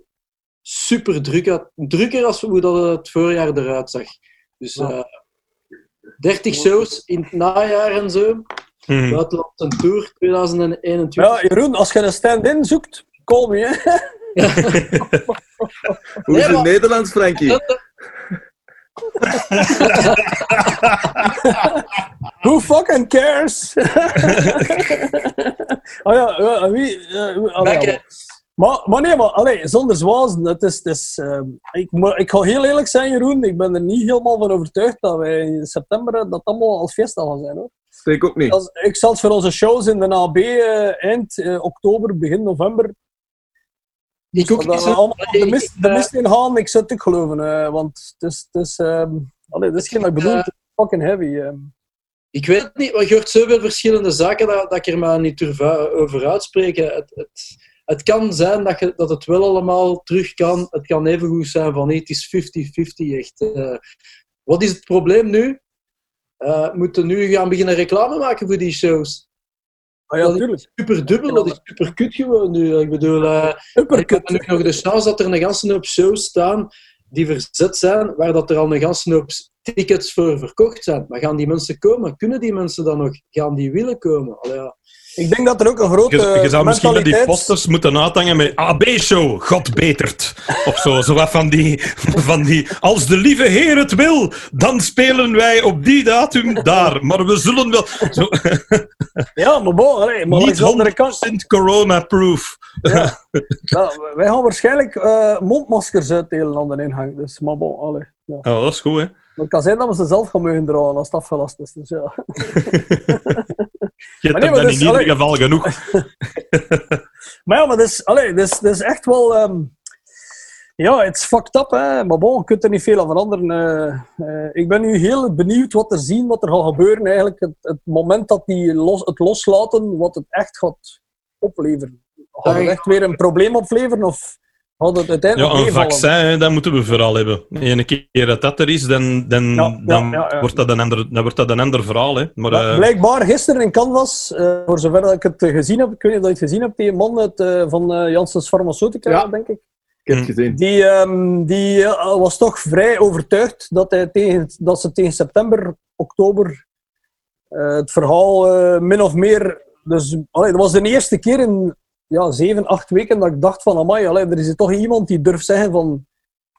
Speaker 1: super druk uit. Drukker als hoe dat het voorjaar eruit zag. Dus eh 30 shows in het najaar en zo.
Speaker 2: Mhm.
Speaker 1: Buitenland een tour 2021.
Speaker 3: Ja, Jeroen, als je een stand-in zoekt, call me. Hè.
Speaker 5: Hoe is het Nederlands, Frankie?
Speaker 3: Who fucking cares? oh ja, wie... eh, allee,
Speaker 1: je.
Speaker 3: ja, Maar, maar nee, maar allee, zonder zwazen, het is, het is, ehm, ik, ik ga heel eerlijk zijn, Jeroen, ik ben er niet helemaal van overtuigd dat wij in september eh, dat allemaal als fiesta gaan zijn. Hoor.
Speaker 5: Steek ook niet.
Speaker 3: Als, ik zal voor onze shows in de AB eh, eind eh, oktober, begin november,
Speaker 1: Ik ook
Speaker 3: dat
Speaker 1: niet
Speaker 3: allemaal de
Speaker 1: Ik-
Speaker 3: mist,
Speaker 1: ik,
Speaker 3: de
Speaker 1: eh,
Speaker 3: mist in gaan, ik zou het ook geloven. eh, want het is, het is, ehm, allee, dit is geen wat ik bedoel, het is fucking heavy. ehm.
Speaker 1: Ik weet het niet, want je hoort zoveel verschillende zaken dat, dat ik er maar niet durf over uitspreken. Het, het, het kan zijn dat, je, dat het wel allemaal terug kan. Het kan even goed zijn van nee, het is 50-50 echt. eh. wat is het probleem nu? Eh moeten nu gaan beginnen reclame maken voor die shows?
Speaker 3: Ah ja,
Speaker 1: Dat is. Super dubbel, dat is super kut gewoon nu. Ik bedoel, eh, ik heb nu nog de chance dat er een ganse hoop shows staan die verzet zijn, waar dat er al een ganse hoop tickets voor verkocht zijn. Maar gaan die mensen komen? Kunnen die mensen dan nog? Gaan die willen komen? Allee, ja.
Speaker 3: Ik denk dat er ook een grote
Speaker 2: Je, je zou misschien met die posters moeten uithangen met AB-show, God betert. Of zo, zo wat van die, van die... Als de lieve Heer het wil, dan spelen wij op die datum daar. Maar we zullen wel... Zo,
Speaker 3: Ja, maar bon, allee, maar
Speaker 2: niet
Speaker 3: de andere kant...
Speaker 2: 100% corona-proof.
Speaker 3: Ja, wij gaan waarschijnlijk eh, mondmaskers uitdelen aan de ingang. Dus, maar bon, allee, ja.
Speaker 2: Oh, dat is goed, hè.
Speaker 3: Maar het kan zijn dat we ze zelf gaan mogen dragen als het afgelast is. Dus, ja.
Speaker 2: Je hebt
Speaker 3: nee,
Speaker 2: dan
Speaker 3: dus,
Speaker 2: in ieder
Speaker 3: allee.
Speaker 2: geval genoeg.
Speaker 3: Maar ja, maar dat is, allee, dat is, dat is echt wel... ehm, ja, het is fucked up, hè. maar bon, je kunt er niet veel aan veranderen. eh. Eh, ik ben nu heel benieuwd wat er zien, wat er gaat gebeuren. Eigenlijk het, het moment dat die los, het loslaten, wat het echt gaat opleveren. Gaat het echt weer een probleem opleveren of het
Speaker 2: Ja, een vaccin, hè, dat moeten we vooral hebben. Eén keer dat dat er is, dan, dan,
Speaker 3: Ja,
Speaker 2: dan,
Speaker 3: ja, ja.
Speaker 2: Wordt, dat een ander, dan wordt dat een ander verhaal. Hè. Maar,
Speaker 3: Ja,
Speaker 2: eh,
Speaker 3: blijkbaar gisteren in Canvas, eh, voor zover dat ik het eh, gezien heb, ik weet niet of je het gezien hebt, die man uit, eh, van eh Janssens Pharmaceutica,
Speaker 5: Ja.
Speaker 3: denk ik.
Speaker 5: Ik heb het gezien.
Speaker 3: Die, ehm, die was toch vrij overtuigd dat, hij tegen, dat ze tegen september, oktober eh, het verhaal eh, min of meer dus allee, dat was de eerste keer in ja, zeven, acht weken dat ik dacht van, amai, allee, er is toch iemand die durft zeggen van...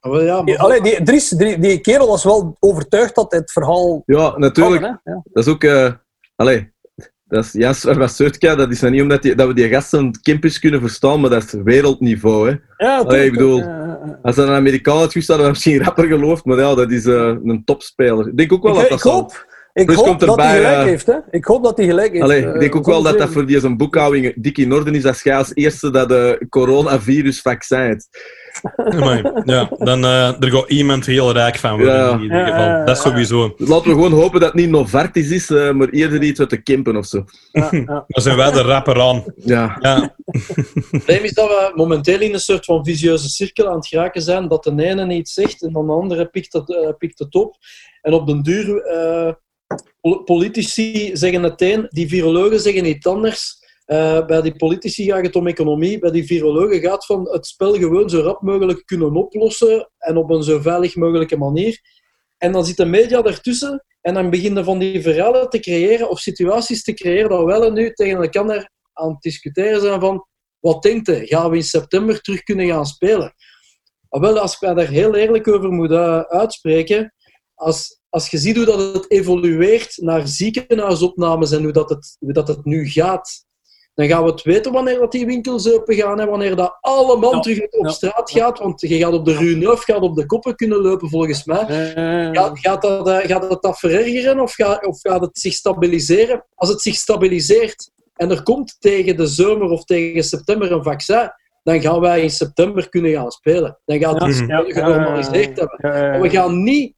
Speaker 1: Ah, wel, ja, maar-
Speaker 3: Allee, die, Dries, die, die kerel was wel overtuigd dat het verhaal...
Speaker 5: Ja, natuurlijk.
Speaker 3: kan, hè. Ja.
Speaker 5: Dat is ook... eh allee, dat is Jens Farmaceutica, dat is nou niet omdat die, dat we die gasten campus kunnen verstaan, maar dat is wereldniveau, hè.
Speaker 3: Ja,
Speaker 5: Allee, ik bedoel-
Speaker 3: ja.
Speaker 5: Als dat een Amerikaan had geweest, hadden we misschien rapper geloofd, maar ja, dat is eh, een topspeler. Ik denk ook wel
Speaker 3: Ik,
Speaker 5: dat dat
Speaker 3: ik
Speaker 5: zal-
Speaker 3: hoop, ik
Speaker 5: Plus
Speaker 3: hoop
Speaker 5: komt
Speaker 3: dat
Speaker 5: erbij,
Speaker 3: hij gelijk
Speaker 5: eh,
Speaker 3: heeft. Hè. Ik hoop dat hij gelijk heeft.
Speaker 5: Allee,
Speaker 3: eh,
Speaker 5: ik denk ook wel dat dat voor die zijn boekhouding dik in orde is als jij als eerste dat de coronavirusvaccin hebt.
Speaker 2: Amai. Ja, dan eh, er gaat iemand heel rijk van worden
Speaker 5: Ja.
Speaker 2: in ieder
Speaker 3: Ja,
Speaker 2: geval.
Speaker 3: ja, ja.
Speaker 2: Dat is sowieso.
Speaker 5: Laten we gewoon hopen dat het niet Novartis is, maar eerder iets uit de Kempen of zo.
Speaker 3: Ja, ja.
Speaker 2: Dan zijn wij de rapper aan.
Speaker 5: Ja.
Speaker 2: Ja,
Speaker 1: Het probleem is dat we momenteel in een soort van visieuze cirkel aan het geraken zijn, dat de ene iets zegt en dan de andere pikt het, pikt het op. En op den duur, eh, politici zeggen het een, die virologen zeggen iets anders. Eh, bij die politici gaat het om economie, bij die virologen gaat het van het spel gewoon zo rap mogelijk kunnen oplossen en op een zo veilig mogelijke manier. En dan zit de media daartussen en dan beginnen van die verhalen te creëren of situaties te creëren dat wel en nu tegen elkaar aan het discussiëren zijn van wat denkt u? Gaan we in september terug kunnen gaan spelen? Ah, wel, als ik mij daar heel eerlijk over moet eh, uitspreken, als, als je ziet hoe dat het evolueert naar ziekenhuisopnames en hoe dat het, hoe dat het nu gaat, dan gaan we het weten wanneer dat die winkels open gaan en wanneer dat allemaal
Speaker 3: Ja,
Speaker 1: terug op
Speaker 3: ja,
Speaker 1: straat gaat. Want je gaat op de Rue Neuf, gaat op de koppen kunnen lopen, volgens mij. Gaat, gaat, dat, eh, gaat het dat verergeren of gaat, of gaat het zich stabiliseren? Als het zich stabiliseert en er komt tegen de zomer of tegen september een vaccin, dan gaan wij in september kunnen gaan spelen. Dan gaat het
Speaker 3: Ja,
Speaker 1: zich
Speaker 3: ja,
Speaker 1: genormaliseerd hebben. Maar we gaan niet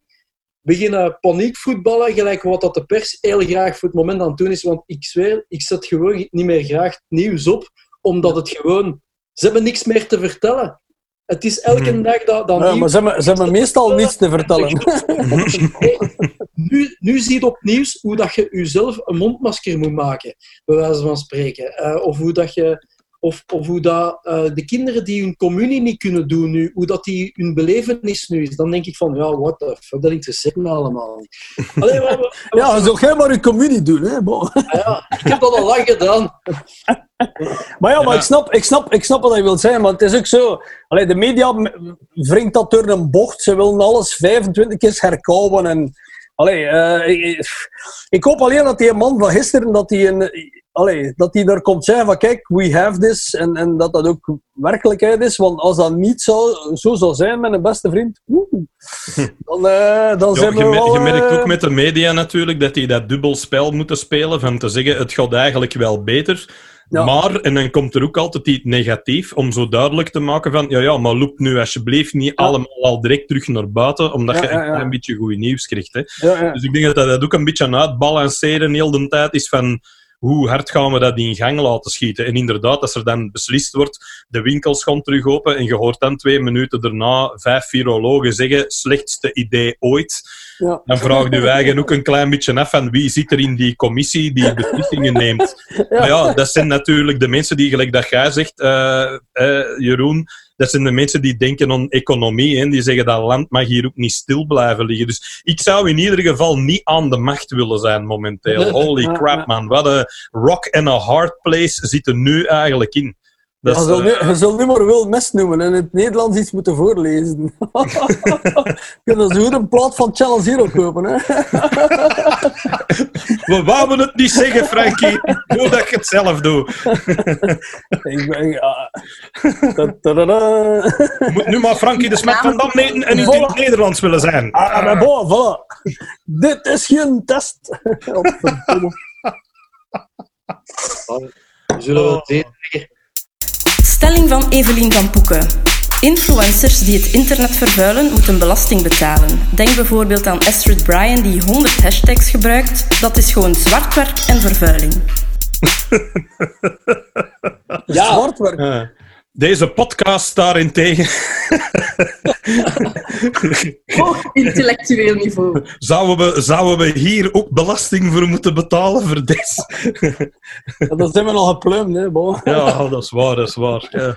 Speaker 1: beginnen paniekvoetballen, gelijk wat dat de pers heel graag voor het moment aan het doen is. Want ik zweer, ik zet gewoon niet meer graag nieuws op, omdat het gewoon... Ze hebben niks meer te vertellen. Het is elke
Speaker 2: Mhm.
Speaker 1: dag dat, dat
Speaker 3: Ja,
Speaker 1: nieuws-
Speaker 3: maar ze hebben, ze hebben meestal niets te vertellen.
Speaker 1: nu, nu zie je op nieuws hoe dat je jezelf een mondmasker moet maken, bij wijze van spreken. Eh, of hoe dat je. Of, of hoe dat, eh, de kinderen die hun communie niet kunnen doen nu, hoe dat die hun belevenis nu is, dan denk ik van, ja, what the fuck, dat interesseert me allemaal niet. Allee, maar, maar-
Speaker 3: Ja, zo jij maar je communie doen. Hè? Bon.
Speaker 1: ja, ik heb dat al lang gedaan.
Speaker 3: Maar ja, maar
Speaker 2: Ja.
Speaker 3: Ik, snap, ik, snap, ik snap wat hij wil zeggen, maar het is ook zo. Allee, de media wringt dat door een bocht. Ze willen alles 25 keer herkouwen. En, allee, eh, ik, ik hoop alleen dat die man van gisteren, dat hij een, allee, dat hij daar komt zeggen van kijk, we have this. En, en dat dat ook werkelijkheid is. Want als dat niet zo, zo zou zijn met een beste vriend, oeh, dan, eh, dan
Speaker 2: Ja,
Speaker 3: zijn we
Speaker 2: je,
Speaker 3: wel...
Speaker 2: je merkt
Speaker 3: eh,
Speaker 2: ook met de media natuurlijk dat die dat dubbel spel moeten spelen. Van te zeggen, het gaat eigenlijk wel beter.
Speaker 3: Ja.
Speaker 2: Maar, en dan komt er ook altijd iets negatief, om zo duidelijk te maken van, ja, ja, maar loop nu alsjeblieft niet allemaal al direct terug naar buiten, omdat
Speaker 3: Ja,
Speaker 2: je een klein beetje goed nieuws krijgt. Hè. Dus ik denk dat dat ook een beetje aan het balanceren heel de tijd is van hoe hard gaan we dat in gang laten schieten. En inderdaad, als er dan beslist wordt, de winkels gaan terug open en je hoort dan twee minuten daarna vijf virologen zeggen, slechtste idee ooit.
Speaker 3: Ja.
Speaker 2: Dan vraag je je eigen ook een klein beetje af van wie zit er in die commissie die beslissingen neemt. Maar ja, dat zijn natuurlijk de mensen die, gelijk dat jij zegt, eh, eh, Jeroen, dat zijn de mensen die denken aan economie en die zeggen dat land mag hier ook niet stil blijven liggen. Dus ik zou in ieder geval niet aan de macht willen zijn momenteel. Holy crap, man. Wat een rock and a hard place zit er nu eigenlijk in. Dat
Speaker 3: je,
Speaker 2: is,
Speaker 3: zult nu,
Speaker 2: eh,
Speaker 3: je zult nu maar Wil Mes noemen en in het Nederlands iets moeten voorlezen. je kunt zo goed een plaat van Channel Zero kopen. Hè?
Speaker 2: we wouden het niet zeggen, Frankie. Doe dat je het zelf doet.
Speaker 3: Ik ben, ja.
Speaker 2: Je moet nu maar Frankie de Smet van Dam eten en niet in het Nederlands willen zijn.
Speaker 3: Ah, maar bon, voilà. Dit is geen test.
Speaker 1: Zullen we het zien?
Speaker 4: Stelling van Evelien van Poeken. Influencers die het internet vervuilen moeten belasting betalen. Denk bijvoorbeeld aan Astrid Bryan die 100 hashtags gebruikt. Dat is gewoon zwartwerk en vervuiling.
Speaker 3: Ja. Zwartwerk.
Speaker 2: Eh, deze podcast daarentegen
Speaker 6: Hoog intellectueel niveau.
Speaker 2: zouden we, zouden we hier ook belasting voor moeten betalen voor dit.
Speaker 3: Ja, dat zijn we al gepluimd. Hè, bon.
Speaker 2: Ja, dat is waar, dat is waar. Ja.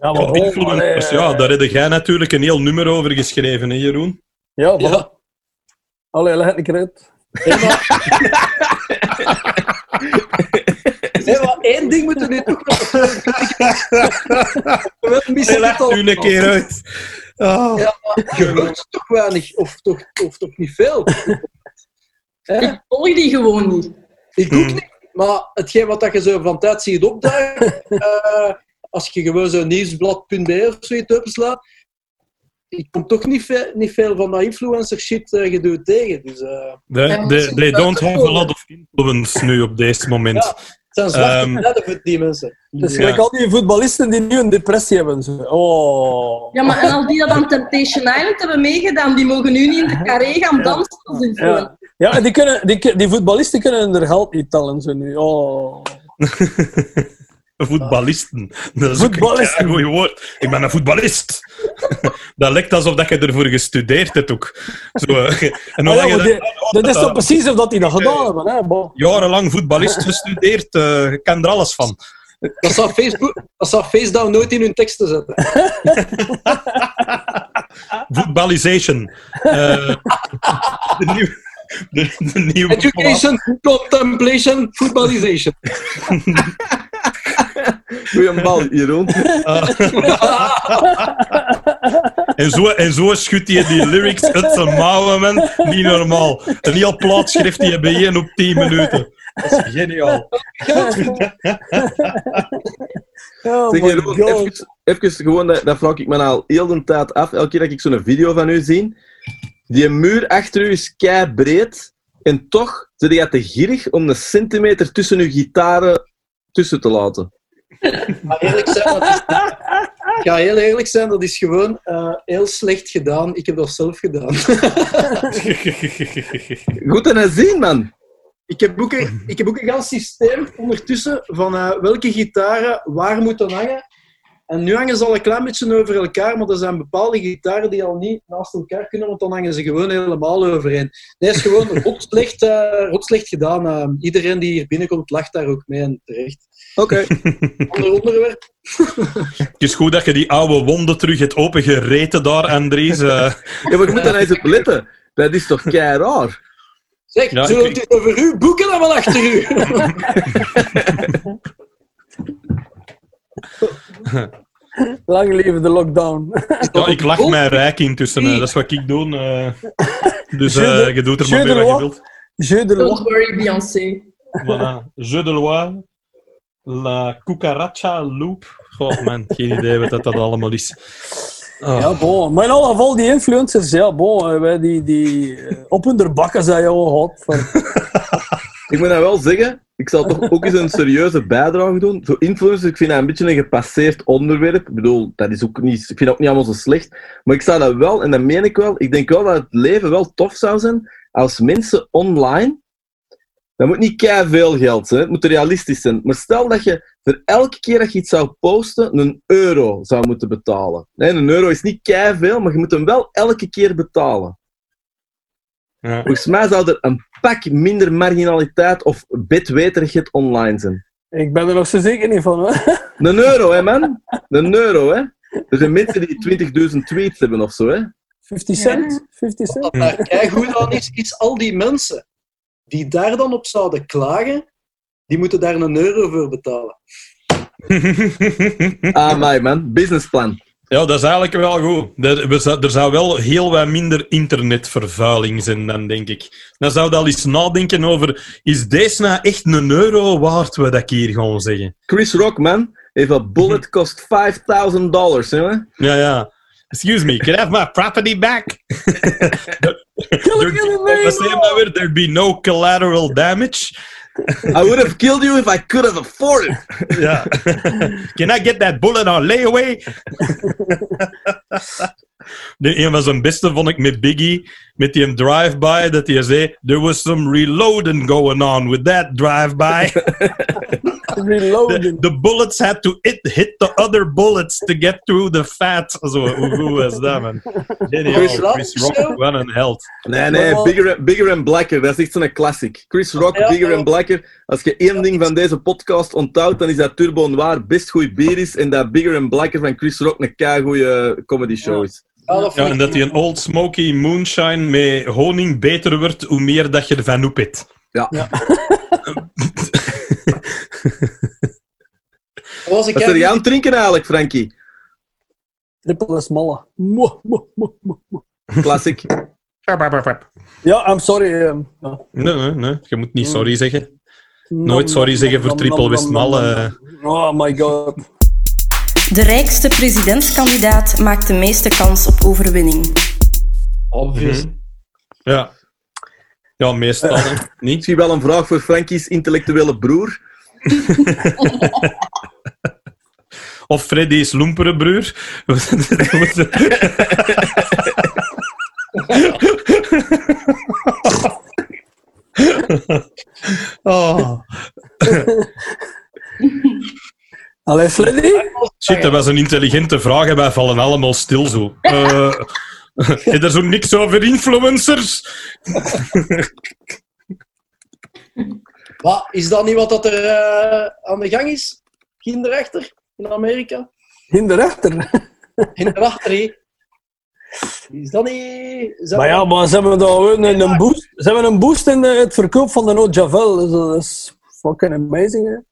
Speaker 3: Ja, maar
Speaker 2: Ja, influencers,
Speaker 3: allee,
Speaker 2: ja, daar heb jij natuurlijk een heel nummer over geschreven, hè, Jeroen?
Speaker 3: Ja, voilà.
Speaker 1: Ja.
Speaker 3: Allee, leg het niet uit.
Speaker 1: Nee, maar één ding moeten we nu toch wel... We missen het al.
Speaker 2: een keer uit. Ah.
Speaker 1: Ja, maar je hoort toch weinig, of toch, of toch niet veel.
Speaker 6: Ik volg die gewoon niet.
Speaker 1: Ik ook niet. Maar hetgeen wat dat je zo van tijd ziet opduiken, eh, als je gewoon zo nieuwsblad.be of zoiets openslaat, ik kom toch niet veel, niet veel van dat influencer shit eh, gedoe tegen. Dus, eh,
Speaker 2: They, they, they don't have a lot of influence nu op deze moment.
Speaker 1: Ja. Zijn zwarte
Speaker 2: Ehm.
Speaker 1: tijden voor die mensen.
Speaker 3: Dus
Speaker 2: Ja.
Speaker 3: gelijk al die voetballisten die nu een depressie hebben. Zo. Oh.
Speaker 6: Ja, maar en al die dat aan Temptation Island hebben meegedaan, die mogen nu niet in de carré gaan dansen.
Speaker 3: Ja, ja en die, kunnen, die, die voetballisten kunnen hun geld niet tellen. Zo nu. Oh.
Speaker 2: Voetballisten. Dat is ook
Speaker 3: Voetballisten.
Speaker 2: een goed woord. Ik ben een voetballist. Dat lijkt alsof dat je ervoor gestudeerd hebt ook. Zo, eh, en
Speaker 3: Ah
Speaker 2: dan
Speaker 3: ja,
Speaker 2: je
Speaker 3: maar die- dat is toch precies of dat die dat gedaan hebben. Hè?
Speaker 2: Jarenlang voetballist gestudeerd. eh, je kent er alles van.
Speaker 1: Dat zou Facebook, dat zou FaceDown nooit in hun teksten zetten.
Speaker 2: Voetballisation. Eh, de nieuwe... De, de nieuwe
Speaker 1: Education, contemplation, footballization.
Speaker 5: Goeie bal, Jeroen.
Speaker 2: En zo, en zo schudt hij die lyrics uit zijn mouwen, man. Niet normaal. Een heel plaatschrift die je bijeen op 10 minuten. Dat is geniaal.
Speaker 3: Oh
Speaker 5: Zeg Jeroen,
Speaker 3: god.
Speaker 5: even, even gewoon, dat, dat vraag ik me al heel de tijd af. Elke keer dat ik zo'n video van u zie. Die muur achter u is kei breed. En toch zit je te gierig om een centimeter tussen uw gitaren tussen te laten.
Speaker 1: Maar eerlijk zijn, dat is, ik ga heel eerlijk zijn, dat is gewoon eh, heel slecht gedaan. Ik heb dat zelf gedaan.
Speaker 5: Goed en zien, man.
Speaker 1: ik, heb ook een, ik heb ook een systeem ondertussen van eh, welke gitaren waar moeten hangen. En nu hangen ze al een klein beetje over elkaar, maar er zijn bepaalde gitaren die al niet naast elkaar kunnen, want dan hangen ze gewoon helemaal overeen. Nee, is gewoon rot slecht, eh, rot slecht gedaan. iedereen die hier binnenkomt lacht daar ook mee en terecht.
Speaker 5: Oké.
Speaker 1: Ander onderwerp.
Speaker 2: Het is goed dat je die oude wonden terug hebt opengereten daar, Andries. Eh,
Speaker 5: Ja, maar je moet daar eens op letten. Dat is toch kei raar?
Speaker 1: Zeg,
Speaker 2: Ja,
Speaker 1: zullen we
Speaker 2: ik-
Speaker 1: het over u boeken dan wel achter u?
Speaker 3: Lang leven de lockdown.
Speaker 2: ja, ik lach mij rijk intussen. eh, dat is wat ik doe. eh. dus eh,
Speaker 3: Je
Speaker 2: je doet er
Speaker 3: je
Speaker 2: maar mee wat je wilt.
Speaker 3: Jeu de
Speaker 6: Don't
Speaker 3: loi.
Speaker 6: worry, Beyoncé.
Speaker 2: Voilà. Jeu de loi. La cucaracha loop. God man, geen idee wat dat, dat allemaal is. Ah.
Speaker 3: Ja, bon. Maar in alle geval, die influencers, ja, bon, eh, wij die, die eh, op hun bakken zijn, joh, hot. Van,
Speaker 5: Ik moet nou wel zeggen, ik zal toch ook eens een serieuze bijdrage doen. Zo influencers, ik vind dat een beetje een gepasseerd onderwerp. Ik bedoel, dat is ook niet, ik vind dat ook niet allemaal zo slecht. Maar ik zou dat wel, en dat meen ik wel, ik denk wel dat het leven wel tof zou zijn als mensen online... Dat moet niet kei veel geld zijn, het moet realistisch zijn. Maar stel dat je voor elke keer dat je iets zou posten, een euro zou moeten betalen. Nee, een euro is niet kei veel, maar je moet hem wel elke keer betalen.
Speaker 2: Ja.
Speaker 5: Volgens mij zou er een pak minder marginaliteit of bedweterigheid online zijn.
Speaker 3: ik ben er nog zo zeker niet van, hè.
Speaker 5: Een euro, hè, man? Een euro, hè? Er zijn mensen die 20.000 tweets hebben of zo, hè?
Speaker 3: 50 cent? 50 cent?
Speaker 1: Wat daar keigoed aan is, is al die mensen die daar dan op zouden klagen, die moeten daar een euro voor betalen.
Speaker 5: Ah, my man. Businessplan.
Speaker 2: Ja, dat is eigenlijk wel goed. Er, we zou- er zou wel heel wat minder internetvervuiling zijn dan, denk ik. Dan zou je al eens nadenken over, is deze nou echt een euro waard, wat ik hier gewoon zeggen?
Speaker 5: Chris Rock, man. Heeft een bullet kost 5000 dollars, hè?
Speaker 2: Ja, ja. Excuse me, can I have my property back? There- Wat zei je nou weer? There'd be no collateral damage.
Speaker 5: I would have killed you if I could have afforded.
Speaker 2: Ja. Can I get that bullet on layaway? De, een van zijn beste vond ik met Biggie, met die drive-by, dat hij zei, there was some reloading going on with that drive-by. the,
Speaker 3: Reloading.
Speaker 2: the bullets had to hit, hit the other bullets to get through the fat. Zo, hoe was dat, man? Geniaal.
Speaker 1: Chris Rock
Speaker 2: Chris Rock, wat een held.
Speaker 5: Nee, nee, bigger, bigger and Blacker. Dat is echt zo'n classic. Chris Rock,
Speaker 1: Ja,
Speaker 5: Bigger
Speaker 1: ja.
Speaker 5: and Blacker. Als je één ding van deze podcast onthoudt, dan is dat Turbo Noir best goed bier is en dat Bigger and Blacker van Chris Rock een keigoeie comedy show is.
Speaker 1: Ja,
Speaker 2: Ja, en dat die een Old Smoky Moonshine met honing beter wordt, hoe meer dat je ervan op hebt.
Speaker 5: Ja.
Speaker 3: Ja.
Speaker 1: Was ik
Speaker 5: Wat er je aan het drinken eigenlijk, Frankie?
Speaker 3: Triple smalle. Mwah, mwah.
Speaker 5: Classic.
Speaker 3: Ja, I'm sorry. eh, ja.
Speaker 2: Nee, nee, nee. Je moet niet sorry zeggen. Nooit sorry zeggen voor triple
Speaker 3: nom, nom. Oh my god.
Speaker 4: De rijkste presidentskandidaat maakt de meeste kans op overwinning.
Speaker 1: Obvious.
Speaker 2: Ja. Ja, meestal hè. niet.
Speaker 5: Wel een vraag voor Frankie's intellectuele broer.
Speaker 2: Of Freddy's loempere broer. oh.
Speaker 3: Allee, Freddy?
Speaker 2: Shit, dat was een intelligente vraag en wij vallen allemaal stil zo. Eh is er zo niks over influencers?
Speaker 1: Wat, is dat niet wat dat er eh, aan de gang is? Kinderrechter in Amerika?
Speaker 3: In de rechter.
Speaker 1: Kinderachter, hé. Is dat niet...
Speaker 3: Maar ja, maar ze hebben daar gewoon een, een boost. Ze hebben een boost in de, het verkoop van de Noot Javel. Dus dat is fucking amazing, hè.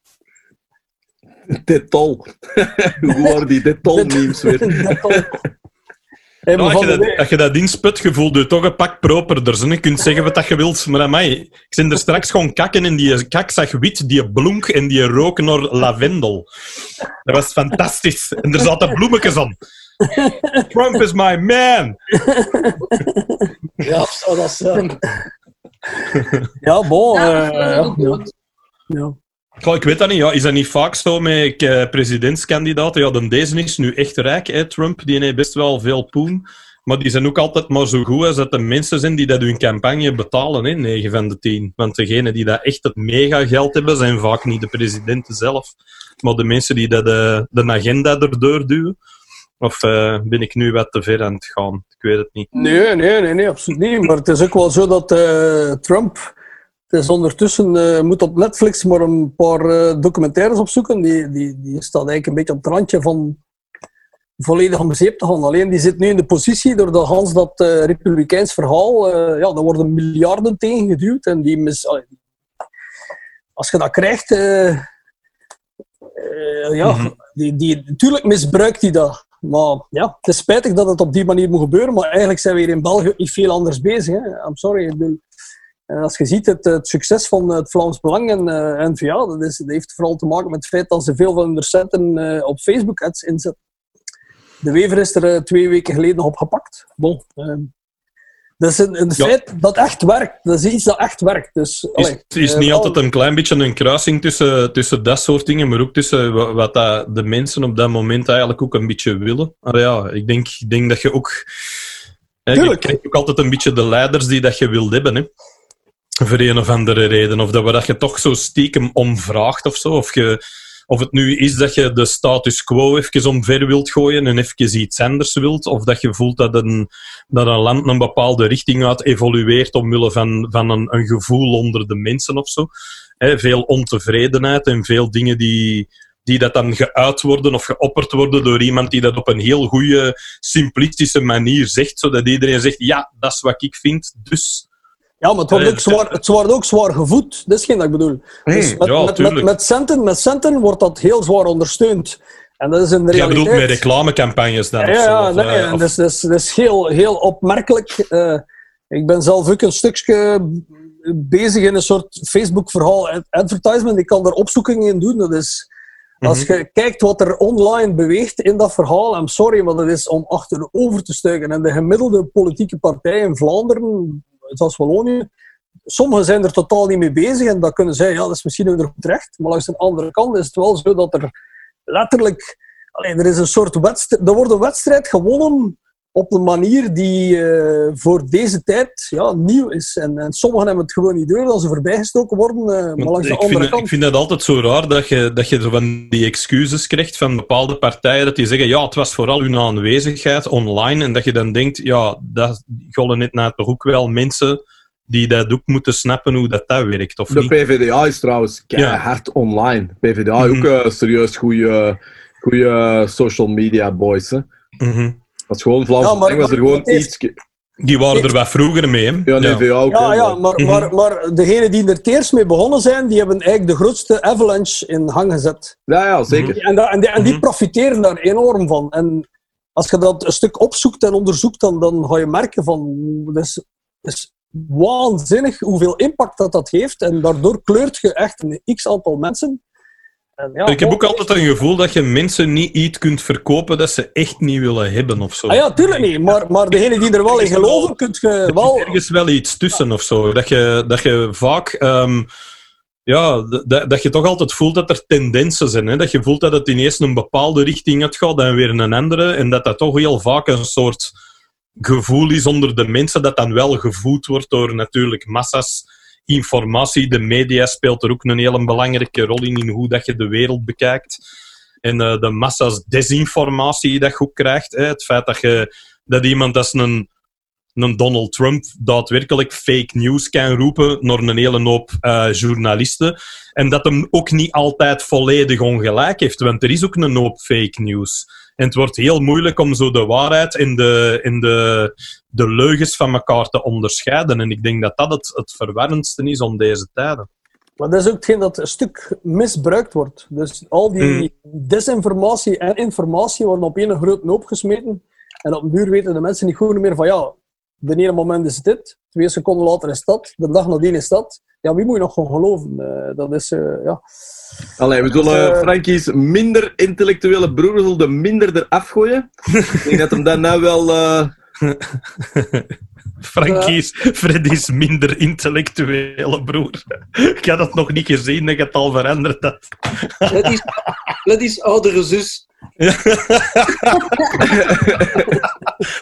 Speaker 5: Detol. Hoe waren die Detol-memes weer?
Speaker 3: Dat al. Hey, maar
Speaker 2: als, je
Speaker 3: van de
Speaker 2: dat, als je dat insput, je voelt je toch een pak properder. Je kunt zeggen wat dat je wilt, maar aan mij... Ik ben er straks gewoon kakken en die kak zag wit, die blonk en die rook naar lavendel. Dat was fantastisch. En er zaten bloemetjes aan. Trump is my man.
Speaker 1: Ja, of zou dat zijn?
Speaker 3: Ja, bon.
Speaker 6: Ja,
Speaker 3: eh, ja,
Speaker 6: goed.
Speaker 3: ja.
Speaker 2: Ik weet dat niet. Ja, is dat niet vaak zo met eh, presidentskandidaten? Ja, dan deze is nu echt rijk, hè, Trump. Die heeft best wel veel poen. Maar die zijn ook altijd maar zo goed als dat de mensen zijn die dat hun campagne betalen, hè, 9 van de 10. Want degenen die dat echt het mega geld hebben, zijn vaak niet de presidenten zelf, maar de mensen die dat, eh, de agenda erdoor duwen. Of eh, ben ik nu wat te ver aan het gaan? Ik weet het niet.
Speaker 3: Nee, nee, nee, nee, absoluut niet. Maar het is ook wel zo dat eh, Trump. Het is ondertussen eh, moet op Netflix maar een paar eh, documentaires opzoeken. Die, die, die staat eigenlijk een beetje op het randje van volledig om zeep te gaan. Alleen die zit nu in de positie door de Hans dat eh, republikeins verhaal. eh, ja, daar worden miljarden tegen geduwd. En die mis, als je dat krijgt, ja,
Speaker 2: Mhm.
Speaker 3: die, die, natuurlijk misbruikt hij dat. Maar ja, het is spijtig dat het op die manier moet gebeuren, maar eigenlijk zijn we hier in België niet veel anders bezig. Hè. I'm sorry. Ik bedoel, en als je ziet het, het succes van het Vlaams Belang en eh N-VA, dat, is, dat heeft vooral te maken met het feit dat ze veel van hun centen eh, op Facebook-ads inzetten. De Wever is er eh, twee weken geleden nog op gepakt. Bon, ehm, dat is een, een
Speaker 2: Ja.
Speaker 3: feit dat echt werkt. Dat is iets dat echt werkt. Dus,
Speaker 2: Is,
Speaker 3: allee,
Speaker 2: is niet altijd een klein beetje een kruising tussen, tussen dat soort dingen, maar ook tussen wa- wat dat de mensen op dat moment eigenlijk ook een beetje willen? Allee, ja, ik denk, ik denk dat je ook... hè, je krijgt ook altijd een beetje de leiders die dat je wilt hebben, hè. Voor een of andere reden. Of dat, dat je toch zo stiekem om vraagt of zo. Of, je, of het nu is dat je de status quo even omver wilt gooien en even iets anders wilt. Of dat je voelt dat een, dat een land een bepaalde richting uit evolueert omwille van, van een, een gevoel onder de mensen of zo. Veel ontevredenheid en veel dingen die, die dat dan geuit worden of geopperd worden door iemand die dat op een heel goede, simplistische manier zegt, zodat iedereen zegt, ja, dat is wat ik vind, dus...
Speaker 3: Ja, maar het wordt,
Speaker 2: Eh,
Speaker 3: ook zwaar, het wordt ook zwaar gevoed. Dat is geen dat ik bedoel. Dus met,
Speaker 2: ja,
Speaker 3: met, met, centen, met centen wordt dat heel zwaar ondersteund. En dat is in de
Speaker 2: Jij bedoelt met reclamecampagnes dan?
Speaker 3: Ja, ja
Speaker 2: of,
Speaker 3: nee,
Speaker 2: eh, of-
Speaker 3: dat is, dat is, dat is heel, heel opmerkelijk. Eh, ik ben zelf ook een stukje bezig in een soort Facebook-verhaal, ad- advertisement. Ik kan daar opzoekingen in doen. Dat is, als
Speaker 2: Mhm.
Speaker 3: je kijkt wat er online beweegt in dat verhaal, I'm sorry, maar dat is om achterover te stuigen. En de gemiddelde politieke partij in Vlaanderen, zoals Wallonië, sommigen zijn er totaal niet mee bezig en dat kunnen zij, ja, dat is misschien hun goed recht. Maar langs de andere kant is het wel zo dat er letterlijk, allee, er is een soort wedstrijd, er wordt een wedstrijd gewonnen op een manier die eh, voor deze tijd ja, nieuw is. En, en sommigen hebben het gewoon niet door dat ze voorbijgestoken worden, eh, maar langs de
Speaker 2: ik,
Speaker 3: andere
Speaker 2: vind, het-
Speaker 3: kant...
Speaker 2: ik vind dat altijd zo raar dat je, dat je zo van die excuses krijgt van bepaalde partijen, dat die zeggen, ja, het was vooral hun aanwezigheid online, en dat je dan denkt, ja, dat gollen net naar toch ook wel mensen die dat ook moeten snappen hoe dat, dat werkt, of
Speaker 5: De
Speaker 2: niet?
Speaker 5: PvdA is trouwens keihard online. PvdA
Speaker 2: Mhm.
Speaker 5: ook eh, serieus goede goede social media boys. Hè.
Speaker 2: Mhm.
Speaker 5: Als gewoon Vlaams
Speaker 3: Ja, maar-
Speaker 5: Belang was er gewoon iets...
Speaker 2: Die waren er wat vroeger mee, hè?
Speaker 5: Ja, nee.
Speaker 3: Ja,
Speaker 5: hè,
Speaker 3: ja maar,
Speaker 2: Mhm.
Speaker 3: maar, maar degenen die er het eerst mee begonnen zijn, die hebben eigenlijk de grootste avalanche in gang gezet.
Speaker 5: ja, ja, zeker.
Speaker 3: En, da- en, die, en die
Speaker 2: Mhm.
Speaker 3: profiteren daar enorm van. En als je dat een stuk opzoekt en onderzoekt, dan, dan ga je merken van... Het is, is waanzinnig hoeveel impact dat, dat heeft. En daardoor kleurt je echt een x-aantal mensen. En ja,
Speaker 2: Ik heb ook altijd een gevoel dat je mensen niet iets kunt verkopen dat ze echt niet willen hebben of zo.
Speaker 3: Ah ja, tuurlijk niet. Maar, maar degenen die er wel in geloven, kun je
Speaker 2: Er
Speaker 3: wel...
Speaker 2: zit ergens wel iets tussen of zo. Dat je, dat je vaak. ehm, ja, dat, dat je toch altijd voelt dat er tendensen zijn. Hè? Dat je voelt dat het ineens een bepaalde richting uitgaat en weer een andere. En dat dat toch heel vaak een soort gevoel is onder de mensen dat dan wel gevoed wordt door natuurlijk massa's informatie. De media speelt er ook een hele belangrijke rol in, in hoe dat je de wereld bekijkt. En eh, de massa's desinformatie dat je ook krijgt. Hè? Het feit dat, je, dat iemand als een een Donald Trump daadwerkelijk fake news kan roepen naar een hele hoop eh, journalisten. En dat hem ook niet altijd volledig ongelijk heeft, want er is ook een hoop fake news. En het wordt heel moeilijk om zo de waarheid en de, en de, de leugens van elkaar te onderscheiden. En ik denk dat dat het, het verwarrendste is om deze tijden.
Speaker 3: Maar dat is ook hetgeen dat een stuk misbruikt wordt. Dus al die desinformatie en informatie worden op één grote hoop gesmeten. En op een duur weten de mensen niet goed meer van ja, de ene moment is dit, twee seconden later is dat, de dag nadien is dat. Ja, wie moet je nog gewoon geloven? Eh, dat is, eh, ja.
Speaker 5: Allee, we zullen
Speaker 3: Eh.
Speaker 5: Frankie's minder intellectuele broer zullen de minder eraf gooien. Ik denk dat hem dat nou wel... eh,
Speaker 2: Frankie's, Freddy's minder intellectuele broer. Ik had het nog niet gezien dat je het al veranderd had.
Speaker 1: Letty's, Letty's oudere zus.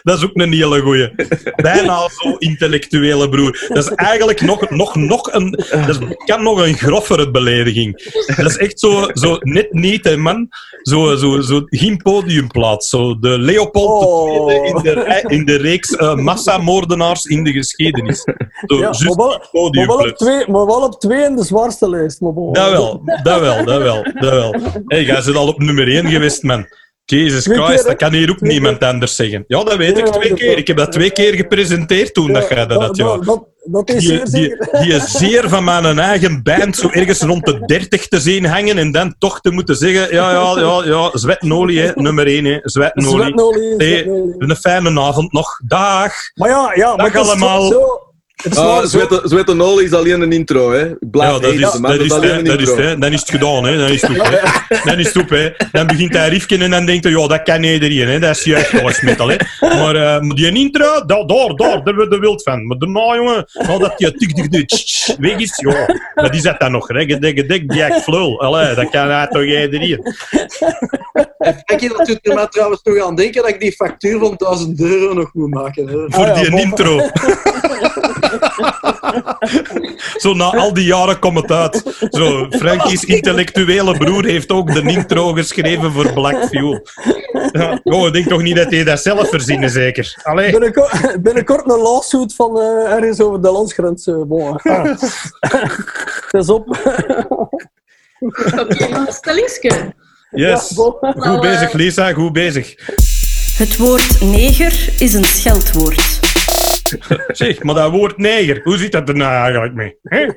Speaker 2: Dat is ook een hele goeie. Bijna zo intellectuele broer. Dat is eigenlijk nog, nog, nog een... Dat is- kan nog een groffere belediging. Dat is echt zo, zo net niet, hè, man. Zo, zo, zo, geen podiumplaats. Zo de Leopold
Speaker 3: Oh.
Speaker 2: In de, in de reeks eh, massamoordenaars in de geschiedenis. Zo,
Speaker 3: Ja, maar, wel, maar, wel op twee, maar wel op twee in de zwaarste lijst. Maar bon.
Speaker 2: Dat wel, dat wel, dat wel, dat wel. Hé, jij zit al op nummer 1 geweest, man. Jesus Christ, dat kan hier ook niemand anders zeggen. Ja, dat weet ik twee keer. Ik heb dat twee keer gepresenteerd toen dat jij dat had, ja.
Speaker 3: dat, is
Speaker 2: Die,
Speaker 3: zeer
Speaker 2: die, is zeer van mijn eigen band zo ergens rond de 30 te zien hangen en dan toch te moeten zeggen: ja, ja, ja, ja, zwetnolie, hè, nummer 1, hè, zwetnolie. Een fijne avond nog. Dag.
Speaker 3: Maar ja, ja maar
Speaker 2: Dag
Speaker 3: is
Speaker 2: allemaal.
Speaker 3: Zo,
Speaker 5: ah, Zwette Nolly is alleen een intro, hè. Ik Blijf
Speaker 2: Ja, dat is,
Speaker 5: eten,
Speaker 2: dat is, hè,
Speaker 5: een
Speaker 2: dat is,
Speaker 5: intro.
Speaker 2: hè. Dan is het gedaan, hè. Dan is het op, hè. Dan is het op, hè. Dan begint hij riefje en dan denkt hij, ja, dat kan iedereen, hè. Dat is juist alles metal, hè. Maar, maar die intro, daar, daar, daar, daar we de wild van. Maar daarna, jongen, nou dat die tik, tik, tik, weg is, ja, dat is dat dan nog, hè. Gedek, gedek, Jack Flul. Allee, dat kan hij toch iedereen.
Speaker 1: Frankie, dat doet er mij trouwens nog aan denken dat ik die factuur van 1000 euro nog moet maken. Hè.
Speaker 2: Voor
Speaker 3: Ah, ja,
Speaker 2: die intro. Zo na al die jaren komt het uit. Zo, Frankie's intellectuele broer heeft ook de intro geschreven voor Black Fuel. Ja, oh, ik denk toch niet dat hij dat zelf verzinnen, zeker? Allee.
Speaker 3: Binnenkort, binnenkort een lawsuit van eh, ergens over de landsgrens. bon, ah. Het is op.
Speaker 6: Oké, nog een stellingske.
Speaker 2: Yes.
Speaker 3: Ja, bon.
Speaker 2: Goed bezig, Lisa, goed bezig.
Speaker 4: Het woord neger is een scheldwoord.
Speaker 2: Zeg, maar dat woord neger, hoe zit dat er nou eigenlijk mee? Hè?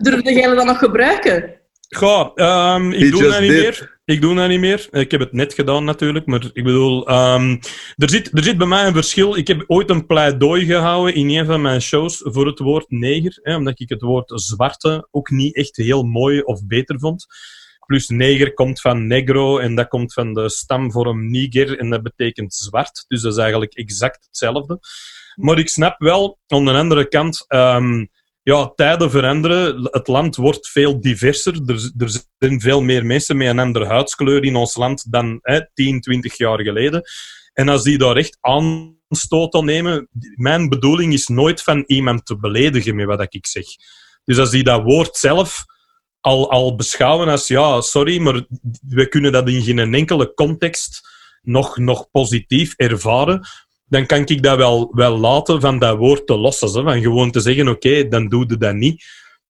Speaker 6: Durfde jij dat nog gebruiken?
Speaker 2: Goh, ehm,
Speaker 5: He
Speaker 2: ik doe dat niet
Speaker 5: did.
Speaker 2: meer. Ik doe dat niet meer. Ik heb het net gedaan natuurlijk, maar ik bedoel, ehm, er, zit, er zit bij mij een verschil. Ik heb ooit een pleidooi gehouden in een van mijn shows voor het woord neger, hè, omdat ik het woord zwarte ook niet echt heel mooi of beter vond. Plus neger komt van negro en dat komt van de stamvorm niger en dat betekent zwart. Dus dat is eigenlijk exact hetzelfde. Maar ik snap wel, aan de andere kant, ehm, ja, tijden veranderen. Het land wordt veel diverser. Er, er zijn veel meer mensen met een andere huidskleur in ons land dan hè, 10, 20 jaar geleden. En als die daar echt aanstoot aan nemen, mijn bedoeling is nooit van iemand te beledigen met wat ik zeg. Dus als die dat woord zelf al, al beschouwen als, ja, sorry, maar we kunnen dat in geen enkele context nog, nog positief ervaren, dan kan ik dat wel, wel laten van dat woord te lossen. Van gewoon te zeggen, oké, dan doe je dat niet.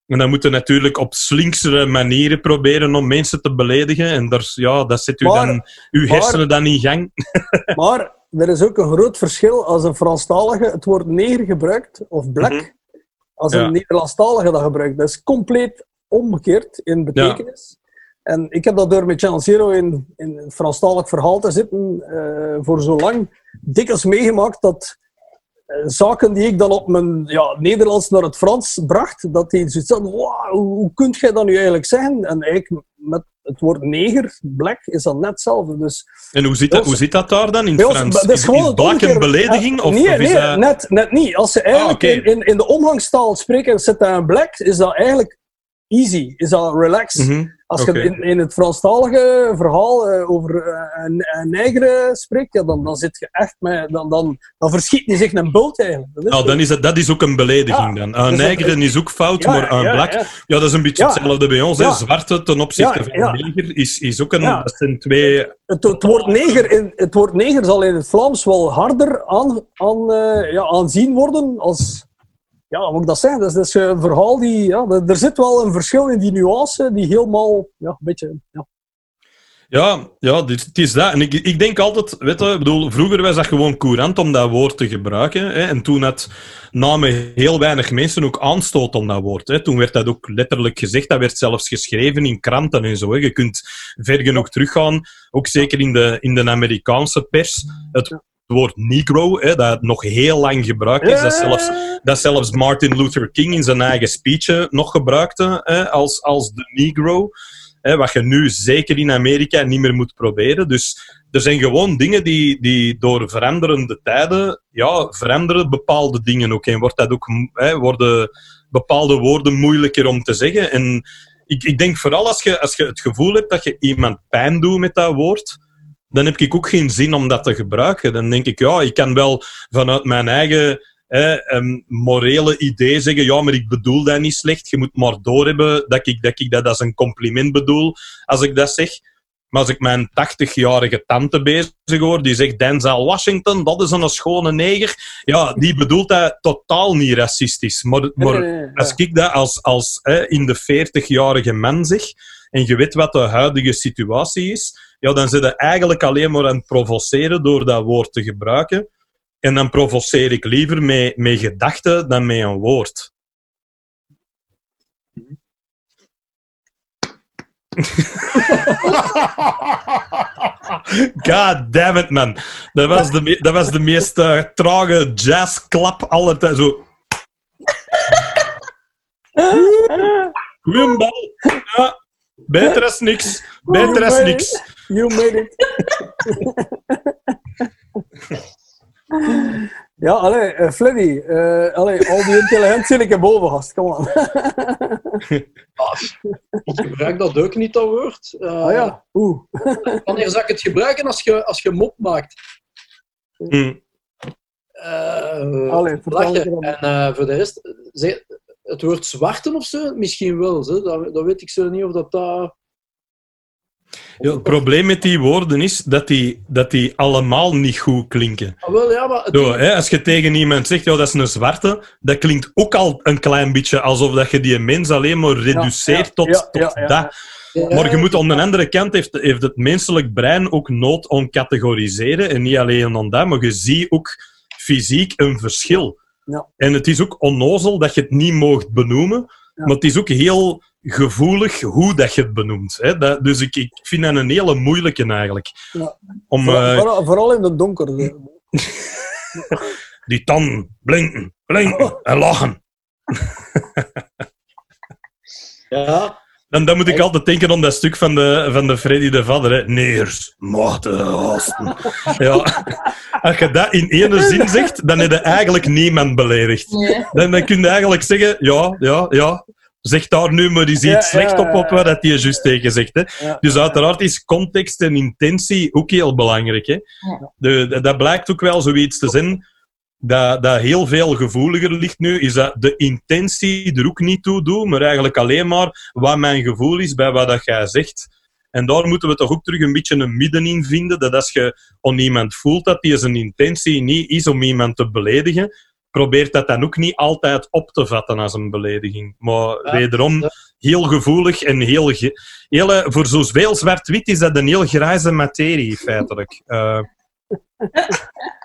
Speaker 2: En dan moeten natuurlijk op slinksere manieren proberen om mensen te beledigen. En daar, ja, dat zet u
Speaker 3: Maar-
Speaker 2: dan, uw
Speaker 3: maar-
Speaker 2: hersenen dan in gang.
Speaker 3: Maar er is ook een groot verschil als een Franstalige het woord neger gebruikt, of black,
Speaker 2: Mhm.
Speaker 3: als
Speaker 2: Ja.
Speaker 3: een Nederlandstalige dat gebruikt. Dat is compleet omgekeerd in betekenis. En ik heb dat door met Channel Zero in, in een Franstalig verhaal te zitten eh, voor zo lang dikwijls meegemaakt dat eh, zaken die ik dan op mijn ja, Nederlands naar het Frans bracht, dat die zoiets hadden, "Wauw, hoe, hoe kun jij dat nu eigenlijk zeggen? En eigenlijk met het woord neger, black, is dat net hetzelfde. Dus
Speaker 2: En hoe zit, dat, hoe zit dat daar dan in het
Speaker 3: ons-
Speaker 2: Frans?
Speaker 3: dat is
Speaker 2: black een belediging? Of,
Speaker 3: nee,
Speaker 2: of
Speaker 3: nee
Speaker 2: dat...
Speaker 3: net, net niet. Als ze eigenlijk
Speaker 2: Ah,
Speaker 3: in, in, in de omgangstaal spreken, zit daar een black, is dat eigenlijk easy, is dat relaxed.
Speaker 2: Mhm.
Speaker 3: Als je in, in het Franstalige verhaal eh, over eh, een, een neger spreekt, ja, dan, dan zit je echt met, dan, dan, dan verschiet hij zich een bult eigenlijk. Dat is
Speaker 2: Nou, dan is het, dat is ook een belediging
Speaker 3: Ja,
Speaker 2: dan. Een
Speaker 3: dus dat-
Speaker 2: is ook fout,
Speaker 3: Ja,
Speaker 2: maar een black...
Speaker 3: ja.
Speaker 2: Dat is een beetje hetzelfde bij ons. Hè. Zwarte ten opzichte van neger is, is ook een... Dat zijn twee...
Speaker 3: Het, het, woord neger in, het woord neger zal in het Vlaams wel harder aan, aan, eh, ja, aanzien worden als... Ja, hoe moet ik dat zeggen? Dat is, dat is een verhaal die... Ja, er zit wel een verschil in die nuance die helemaal... Ja, een beetje... Ja.
Speaker 2: Ja, ja dit, het is dat. En ik, ik denk altijd, weet je, ik bedoel, vroeger was dat gewoon courant om dat woord te gebruiken. Hè, en toen had namen heel weinig mensen ook aanstoot om dat woord. Hè. Toen werd dat ook letterlijk gezegd, dat werd zelfs geschreven in kranten en zo. Hè. Je kunt ver genoeg teruggaan, ook zeker in de, in de Amerikaanse pers. Het woord negro, hè, dat nog heel lang gebruikt is, dat zelfs dat zelfs Martin Luther King in zijn eigen speech eh, nog gebruikte hè, als, als de Negro. Hè, wat je nu zeker in Amerika niet meer moet proberen. Dus er zijn gewoon dingen die, die door veranderende tijden ja, veranderen bepaalde dingen ook. En wordt dat ook, hè, worden bepaalde woorden moeilijker om te zeggen. En ik, ik denk vooral als je, als je het gevoel hebt dat je iemand pijn doet met dat woord, dan heb ik ook geen zin om dat te gebruiken. Dan denk ik, ja, ik kan wel vanuit mijn eigen hè, een morele idee zeggen, ja, maar ik bedoel dat niet slecht. Je moet maar doorhebben dat ik, dat ik dat als een compliment bedoel, als ik dat zeg. Maar als ik mijn 80-jarige tante bezig hoor, die zegt Denzel Washington, dat is een schone neger. Ja, die bedoelt dat totaal niet racistisch. Maar, als ik dat als, als hè, in de 40-jarige man zeg, en je weet wat de huidige situatie is, ja, dan zit je eigenlijk alleen maar aan het provoceren door dat woord te gebruiken. En dan provoceer ik liever met, met gedachten dan met een woord. God damn it, man. Dat was de, dat was de meest eh, trage jazzklap aller tijd. Zo. Goeie beter als niks. Beter als niks.
Speaker 3: You made it. ja, allee, uh, Fleddy. eh, allee, al die intelligent zit ik erboven, gast. Kom aan.
Speaker 1: Ik gebruik dat ook niet, dat woord. Eh,
Speaker 3: ah ja, oeh.
Speaker 1: Wanneer zou ik het gebruiken als je, als je mop maakt?
Speaker 2: Hm.
Speaker 1: Eh,
Speaker 3: Allee.
Speaker 1: En eh, voor de rest, zeg, het woord zwarten of zo, misschien wel. Zo. Dat, dat weet ik zo niet of dat dat...
Speaker 2: Ja, het probleem met die woorden is dat die, dat die allemaal niet goed klinken.
Speaker 1: Ah, wel, ja, maar het
Speaker 2: Zo, hè, als je tegen iemand zegt, ja, dat is een zwarte, dat klinkt ook al een klein beetje alsof dat je die mens alleen maar reduceert
Speaker 3: ja,
Speaker 2: tot, tot dat. Maar je moet aan de andere kant, heeft, heeft het menselijk brein ook nood om categoriseren. En niet alleen aan dat, maar je ziet ook fysiek een verschil.
Speaker 3: Ja.
Speaker 2: En het is ook onnozel dat je het niet moogt benoemen,
Speaker 3: Ja.
Speaker 2: maar het is ook heel gevoelig hoe dat je het benoemt. Hè. Dat, dus ik, ik vind dat een hele moeilijke eigenlijk.
Speaker 3: Ja.
Speaker 2: Om
Speaker 3: Vooral,
Speaker 2: eh,
Speaker 3: vooral, vooral in het donker.
Speaker 2: die tanden blinken, blinken en lachen.
Speaker 1: ja,
Speaker 2: Dan, dan moet ik altijd denken aan dat stuk van de, van de Freddy de Vader. Hè. Neers, gasten. Ja. Als je dat in ene zin zegt, dan heb je eigenlijk niemand beledigd.
Speaker 6: Nee.
Speaker 2: Dan, dan kun je eigenlijk zeggen, ja, ja, ja. Zeg daar nu maar eens iets slecht op, op wat hij juist tegen zegt. Hè. Dus uiteraard is context en intentie ook heel belangrijk. Hè. De, de- dat blijkt ook wel zoiets te zijn dat, dat heel veel gevoeliger ligt nu, is dat de intentie er ook niet toe doet, maar eigenlijk alleen maar wat mijn gevoel is bij wat dat jij zegt. En daar moeten we toch ook terug een beetje een midden in vinden, dat als je aan iemand voelt dat die zijn intentie niet is om iemand te beledigen, probeert dat dan ook niet altijd op te vatten als een belediging. Maar
Speaker 1: Ja,
Speaker 2: wederom,
Speaker 1: ja.
Speaker 2: heel gevoelig en heel... ge- hele, voor zoveel zwart-wit is dat een heel grijze materie, feitelijk. Eh,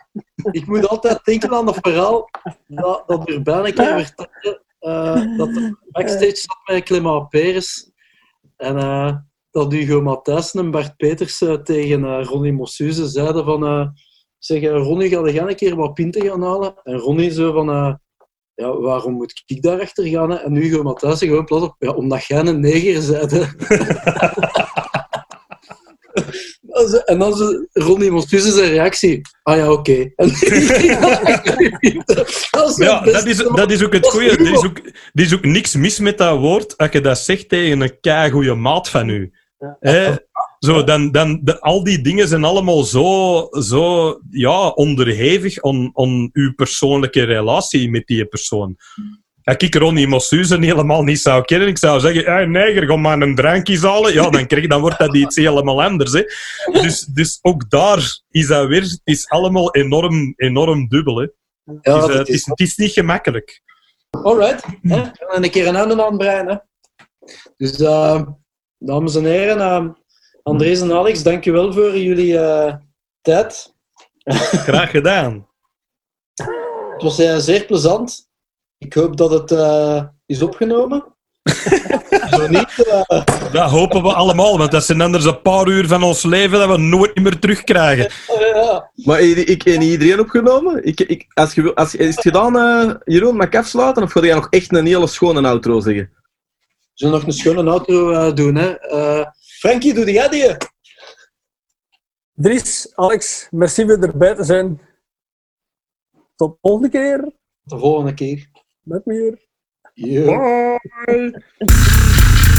Speaker 1: ik moet altijd denken aan dat verhaal dat, dat Urbijn een keer vertelde. eh, dat er backstage zat met Clément Peres. En eh, dat Hugo Matthijssen en Bart Peters eh, tegen eh, Ronnie Mossuze zeiden van... eh zeg, eh, Ronnie, ga je een keer wat pinten gaan halen? En Ronnie zo van... eh, ja, waarom moet ik daarachter gaan? Hè? En Hugo Matthijssen gewoon plat op... Ja, omdat jij een neger bent. hè." En dan zo Ronnie Mossuze zijn reactie. Ah ja, oké. Dat is
Speaker 2: Ja, dat is, dat is ook het
Speaker 1: Dat is
Speaker 2: goeie. Er is ook, er is ook niks mis met dat woord als je dat zegt tegen een keigoeie maat van u. Hè? Zo, dan, dan, de, al die dingen zijn allemaal zo, zo ja, onderhevig aan, aan uw persoonlijke relatie met die persoon. Als ik Ronnie Mossuzen helemaal niet zou kennen, ik zou zeggen, hey, neger, ga maar een drankje halen. Ja, dan, krijg, dan wordt dat iets helemaal anders. Hè. Dus, dus ook daar is dat weer, het is allemaal enorm, enorm dubbel. Hè.
Speaker 1: Ja,
Speaker 2: het, is, eh,
Speaker 1: dat
Speaker 2: het, is, het is niet gemakkelijk.
Speaker 1: Alright. Hè? En een keer een einde aan het brein. Hè? Dus, eh, dames en heren, eh, Andres en Alex, dank u wel voor jullie tijd.
Speaker 2: Graag gedaan.
Speaker 1: Het was zeer plezant. Ik hoop dat het eh, is opgenomen. Zo niet. eh,
Speaker 2: Dat hopen we allemaal, want dat zijn anders een paar uur van ons leven dat we nooit meer terugkrijgen.
Speaker 1: ja.
Speaker 5: Maar ik, ik heb niet iedereen opgenomen. Ik, ik, als je, wil- als, is het gedaan, eh, Jeroen, mag ik afsluiten? Of ga jij nog echt een hele schone outro zeggen?
Speaker 1: We zullen nog een schone outro eh, doen. Hè? Eh, Frankie, doe jij die?
Speaker 3: Dries, Alex, merci voor erbij te zijn. Tot de volgende keer.
Speaker 1: De volgende keer.
Speaker 3: Met meer.
Speaker 1: Yo.
Speaker 2: Bye.